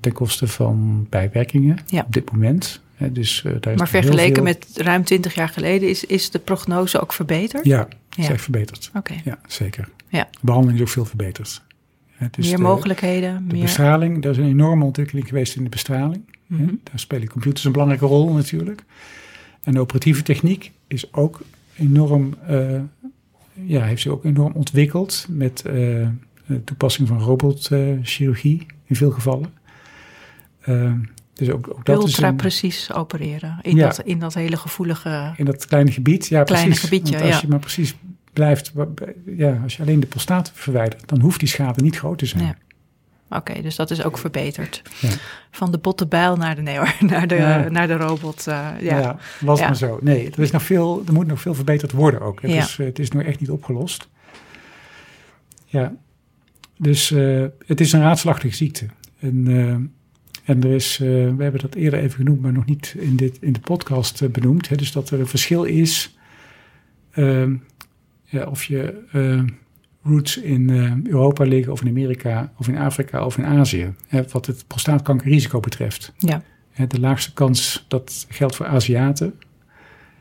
ten koste van bijwerkingen Ja. op dit moment. Eh, dus, eh, daar is Maar vergeleken veel- met ruim 20 jaar geleden is, is de prognose ook verbeterd? Ja, is Ja. echt verbeterd. Oké. Ja, zeker. Ja. De behandeling is ook veel verbeterd. Eh, dus meer de- mogelijkheden, De meer... bestraling, er is een enorme ontwikkeling geweest in de bestraling. Mhm. Daar spelen computers een belangrijke rol natuurlijk. En de operatieve techniek is ook enorm, eh, ja, heeft zich ook enorm ontwikkeld met eh, de toepassing van robotchirurgie in veel gevallen. Eh, dus ook, ook dat is ultra een, precies opereren in, Ja. dat, in dat hele gevoelige... in dat kleine gebied. Ja, Kleine precies. gebiedje, Want als ja. je maar precies blijft, ja, als je alleen de prostaat verwijdert, dan hoeft die schade niet groot te zijn. Ja. Oké, dus dat is ook verbeterd. Ja. Van de botte bijl naar de, nee hoor, naar de, Ja. naar de robot. eh, ja. Ja, was maar zo. Nee, er, is nog veel, er moet nog veel verbeterd worden ook. Het, is, eh, het is nog echt niet opgelost. Ja, dus eh, het is een raadslachtige ziekte. En, eh, en er is, eh, we hebben dat eerder even genoemd, maar nog niet in, dit, in de podcast benoemd. Hè, dus dat er een verschil is ehm, ja, of je roots in Europa liggen, of in Amerika, of in Afrika, of in Azië. Hè, wat het prostaatkankerrisico betreft. Ja. Hè, de laagste kans, dat geldt voor Aziaten.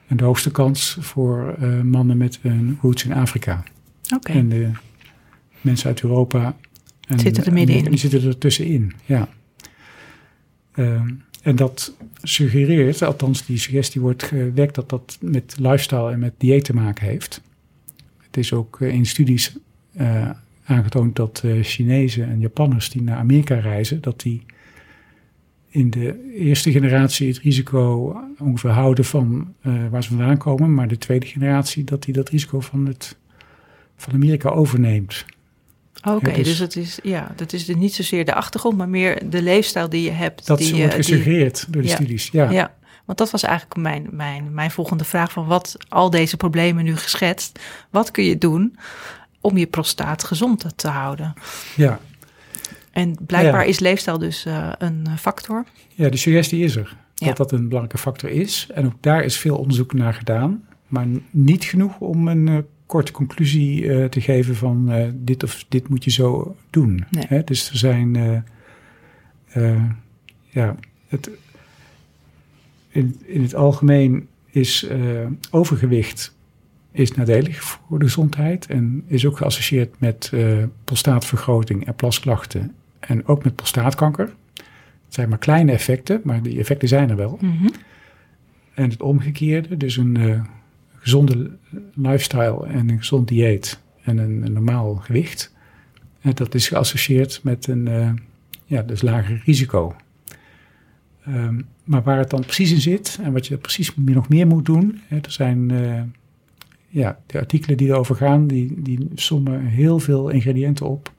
En de hoogste kans voor mannen met een roots in Afrika. Oké. Mensen uit Europa. En Zitten er middenin. Die zitten er tussenin, ja. Ehm, en dat suggereert, althans die suggestie wordt gewekt, dat dat met lifestyle en met dieet te maken heeft. Het is ook in studies eh, aangetoond dat eh, Chinezen en Japanners die naar Amerika reizen, dat die in de eerste generatie het risico ongeveer houden van eh, waar ze vandaan komen, maar de tweede generatie dat die dat risico van, het, van Amerika overneemt. Oké, dus- dus het is, ja, dat is dus niet zozeer de achtergrond, maar meer de leefstijl die je hebt. Dat die, wordt eh, die- gesuggereerd door de ja. studies. Ja. Ja, want dat was eigenlijk mijn, mijn, mijn volgende vraag van wat al deze problemen nu geschetst. Wat kun je doen om je prostaat gezond te houden? Ja. En blijkbaar Ja. is leefstijl dus eh, een factor. ja, de suggestie is er. Ja. Dat dat een belangrijke factor is. En ook daar is veel onderzoek naar gedaan. Maar niet genoeg om een eh, korte conclusie eh, te geven van eh, dit of dit moet je zo doen. Nee. Hè? Dus er zijn, eh, ja, het, in, in het algemeen is overgewicht is nadelig voor de gezondheid en is ook geassocieerd met prostaatvergroting en plasklachten en ook met prostaatkanker. Het zijn maar kleine effecten, maar die effecten zijn er wel. Mhm. En het omgekeerde, dus een gezonde lifestyle en een gezond dieet en een, normaal gewicht. En dat is geassocieerd met een eh, ja, dus lager risico. Ehm, maar waar het dan precies in zit en wat je precies nog meer moet doen, hè, er zijn eh, ja, de artikelen die erover gaan, die, die sommen heel veel ingrediënten op.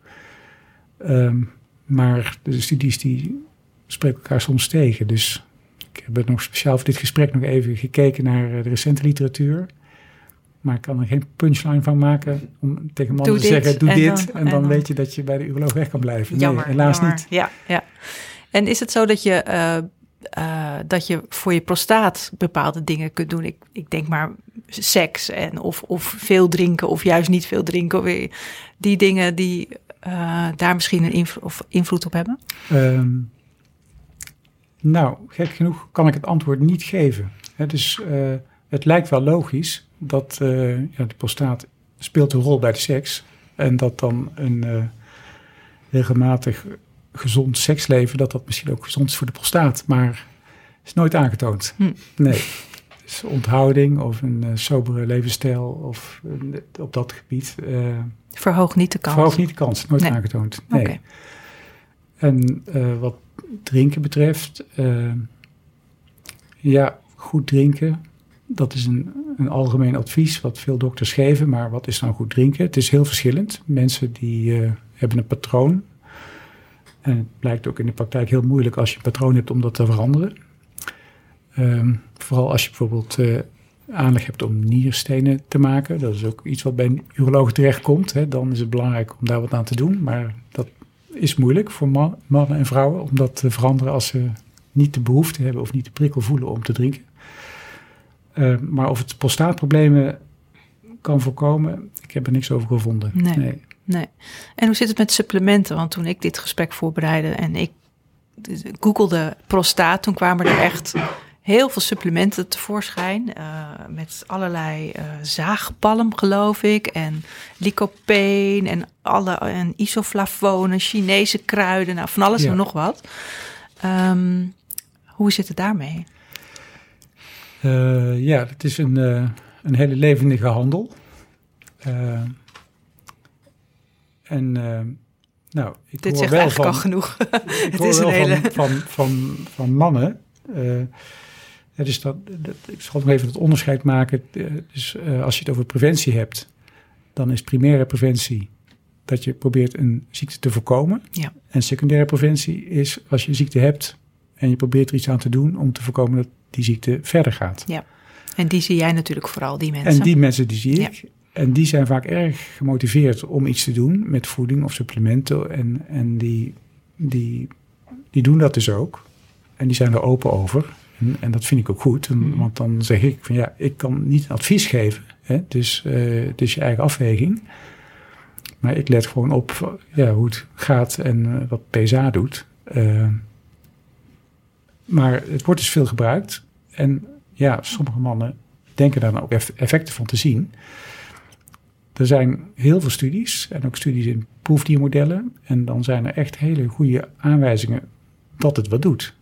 Ehm, maar de studies die spreken elkaar soms tegen. Dus ik heb nog speciaal voor dit gesprek nog even gekeken naar eh, de recente literatuur. Maar ik kan er geen punchline van maken om tegen mannen Doe te dit zeggen, doe en dit. dan- en, en dan, weet je dat je bij de uroloog weg kan blijven. Jammer, nee, helaas jammer. niet. Ja, ja. En is het zo dat je, eh, eh, dat je voor je prostaat bepaalde dingen kunt doen? Ik, ik denk maar seks en of, of veel drinken of juist niet veel drinken. Die dingen die daar misschien een invlo- of invloed op hebben? Ehm, nou, gek genoeg kan ik het antwoord niet geven. Dus het lijkt wel logisch dat eh, ja, de prostaat speelt een rol bij de seks. En dat dan een eh, regelmatig gezond seksleven, dat dat misschien ook gezond is voor de prostaat. Maar is nooit aangetoond. Hm. Nee. Dus onthouding of een sobere levensstijl of op dat gebied eh Verhoog niet de kans. verhoogt niet de kans. Nooit Nee. aangetoond. Nee. En wat drinken betreft, eh, ja, goed drinken, dat is een, een algemeen advies wat veel dokters geven. Maar wat is nou goed drinken? Het is heel verschillend. Mensen die eh, hebben een patroon. En het blijkt ook in de praktijk heel moeilijk als je een patroon hebt om dat te veranderen. Ehm, vooral als je bijvoorbeeld eh, aanleg hebt om nierstenen te maken. Dat is ook iets wat bij een uroloog terechtkomt. Hè. Dan is het belangrijk om daar wat aan te doen. Maar dat is moeilijk voor man- mannen en vrouwen om dat te veranderen als ze niet de behoefte hebben of niet de prikkel voelen om te drinken. Eh, maar of het prostaatproblemen kan voorkomen, ik heb er niks over gevonden. Nee. Nee. En hoe zit het met supplementen? Want toen ik dit gesprek voorbereidde en ik googelde prostaat, toen kwamen er echt heel veel supplementen tevoorschijn. eh, met allerlei eh, zaagpalm, geloof ik. En lycopene en, alle, en isoflavonen, Chinese kruiden. Nou, van alles Ja. en nog wat. Ehm, hoe zit het daarmee? Eh, ja, het is een, een hele levendige handel. En nou, ik Dit hoor zegt wel eigenlijk van, al genoeg. Het is een hele- van, van, van, van mannen. Ja, dus dat, dat, ik zal nog even het onderscheid maken. Eh, dus eh, als je het over preventie hebt, dan is primaire preventie dat je probeert een ziekte te voorkomen. Ja. En secundaire preventie is als je een ziekte hebt en je probeert er iets aan te doen om te voorkomen dat die ziekte verder gaat. En die zie jij natuurlijk vooral, die mensen. En die mensen die zie Ja. ik. En die zijn vaak erg gemotiveerd om iets te doen met voeding of supplementen. En, en die, die, die doen dat dus ook. En die zijn er open over. En, dat vind ik ook goed. En- Mhm. Want dan zeg ik van ja, ik kan niet advies geven. Hè? Dus eh, het is je eigen afweging. Maar ik let gewoon op ja, hoe het gaat en eh, wat PSA doet. Eh, maar het wordt dus veel gebruikt. En ja, sommige mannen denken daar nou ook effecten van te zien. Er zijn heel veel studies en ook studies in proefdiermodellen. En dan zijn er echt hele goede aanwijzingen dat het wat doet.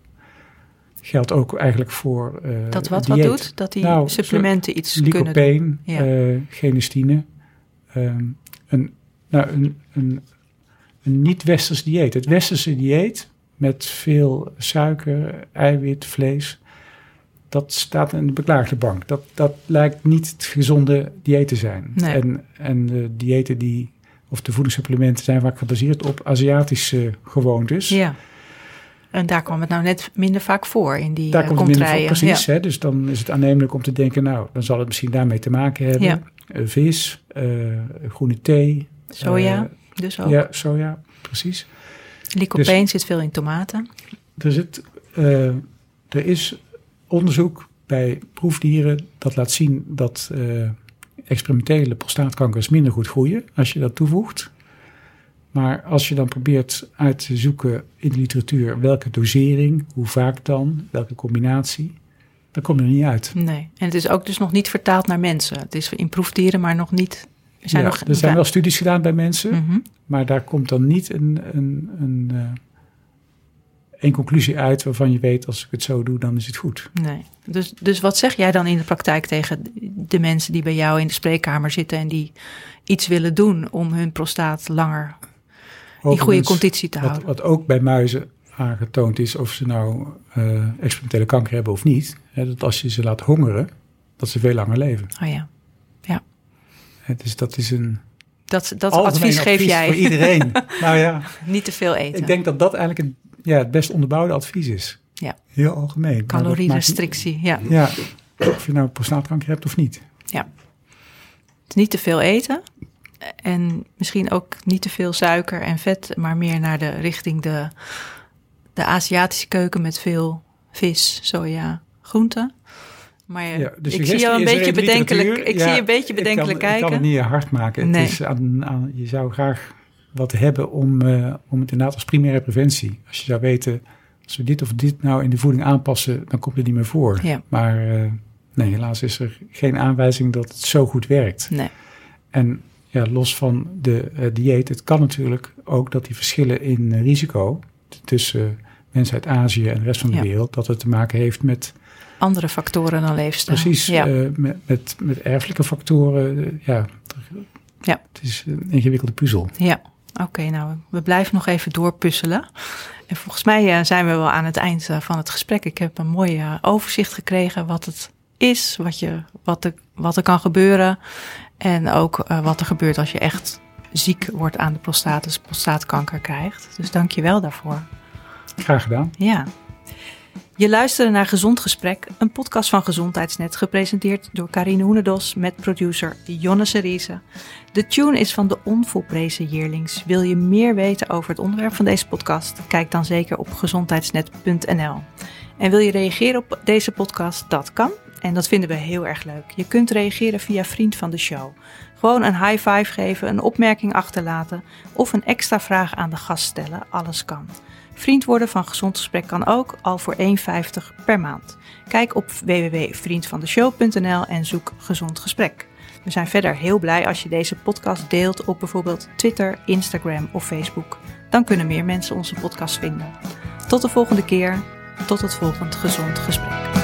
Geldt ook eigenlijk voor. Uh, dat wat wat doet? Dat die nou, supplementen iets lycopene, kunnen doen. Ja. Uh, genestine. Ehm, een, nou, een, een, een niet-westers dieet. Het westerse dieet met veel suiker, eiwit, vlees. Dat staat in de beklaagde bank. Dat, dat lijkt niet het gezonde dieet te zijn. Nee. En, en de diëten die, of de voedingssupplementen zijn vaak gebaseerd op Aziatische gewoontes. Ja. En daar kwam het nou net minder vaak voor in die daar uh, komt het minder voor, precies. Hè? Dus dan is het aannemelijk om te denken, nou, dan zal het misschien daarmee te maken hebben. Ja. Uh, vis, uh, groene thee. Soja, dus ook. Ja, soja, precies. Lycopene dus, zit veel in tomaten. Er, zit, er is onderzoek bij proefdieren dat laat zien dat experimentele prostaatkankers minder goed groeien als je dat toevoegt. Maar als je dan probeert uit te zoeken in de literatuur welke dosering, hoe vaak dan, welke combinatie, dan kom je er niet uit. Nee, en het is ook dus nog niet vertaald naar mensen. Het is in proefdieren, maar nog niet. Er zijn, ja, nog, er zijn wel studies gedaan bij mensen, mm -hmm. maar daar komt dan niet een, een, een, uh, een conclusie uit waarvan je weet als ik het zo doe, dan is het goed. Nee. Dus, dus wat zeg jij dan in de praktijk tegen de mensen die bij jou in de spreekkamer zitten en die iets willen doen om hun prostaat langer in goede conditie te houden. Wat, wat, ook bij muizen aangetoond is, of ze nou uh, experimentele kanker hebben of niet, hè, dat als je ze laat hongeren, dat ze veel langer leven. Oh ja, ja. Hè, dus dat is een. Dat, dat advies geef advies jij. Voor iedereen. nou ja. Niet te veel eten. Ik denk dat dat eigenlijk een, ja, het best onderbouwde advies is. Ja. Heel algemeen. Calorierestrictie, ja. Ja, of je nou prostaatkanker hebt of niet. Ja. Het niet te veel eten. En misschien ook niet te veel suiker en vet, maar meer naar de richting de, de Aziatische keuken met veel vis, soja, groenten. Maar ja, dus ik zie jou een beetje bedenkelijk. Ik ja, zie je een beetje bedenkelijk kijken. Ik kan het niet hard maken. Nee. Het is aan, aan, je zou graag wat hebben om, uh, om het inderdaad als primaire preventie. Als je zou weten, als we dit of dit nou in de voeding aanpassen, dan komt het niet meer voor. Ja. Maar uh, nee, helaas is er geen aanwijzing dat het zo goed werkt. Nee. En ja, los van de uh, dieet, het kan natuurlijk ook dat die verschillen in uh, risico tussen mensen uit Azië en de rest van de Ja. wereld, dat het te maken heeft met Andere factoren dan leefstijl. precies Ja. eh, met, met, met erfelijke factoren. eh, ja, Ja. het is een ingewikkelde puzzel. Ja, oké. nou, we blijven nog even doorpuzzelen. En volgens mij eh, zijn we wel aan het eind eh, van het gesprek. Ik heb een mooi eh, overzicht gekregen wat het is, wat, je, wat, er, wat er kan gebeuren. En ook eh, wat er gebeurt als je echt ziek wordt aan de prostaat, dus prostaatkanker krijgt. Dus dank je wel daarvoor. Graag gedaan. Ja. Je luisterde naar Gezond Gesprek, een podcast van Gezondheidsnet, gepresenteerd door Karine Hoenedos met producer Jonne Seriese. De tune is van de onvolprezen Yearlings. Wil je meer weten over het onderwerp van deze podcast? Kijk dan zeker op gezondheidsnet.nl. En wil je reageren op deze podcast? Dat kan. En dat vinden we heel erg leuk. Je kunt reageren via Vriend van de Show. Gewoon een high five geven, een opmerking achterlaten of een extra vraag aan de gast stellen. Alles kan. Vriend worden van Gezond Gesprek kan ook, al voor 1,50 per maand. Kijk op www.vriendvandeshow.nl en zoek Gezond Gesprek. We zijn verder heel blij als je deze podcast deelt op bijvoorbeeld Twitter, Instagram of Facebook. Dan kunnen meer mensen onze podcast vinden. Tot de volgende keer. Tot het volgend Gezond Gesprek.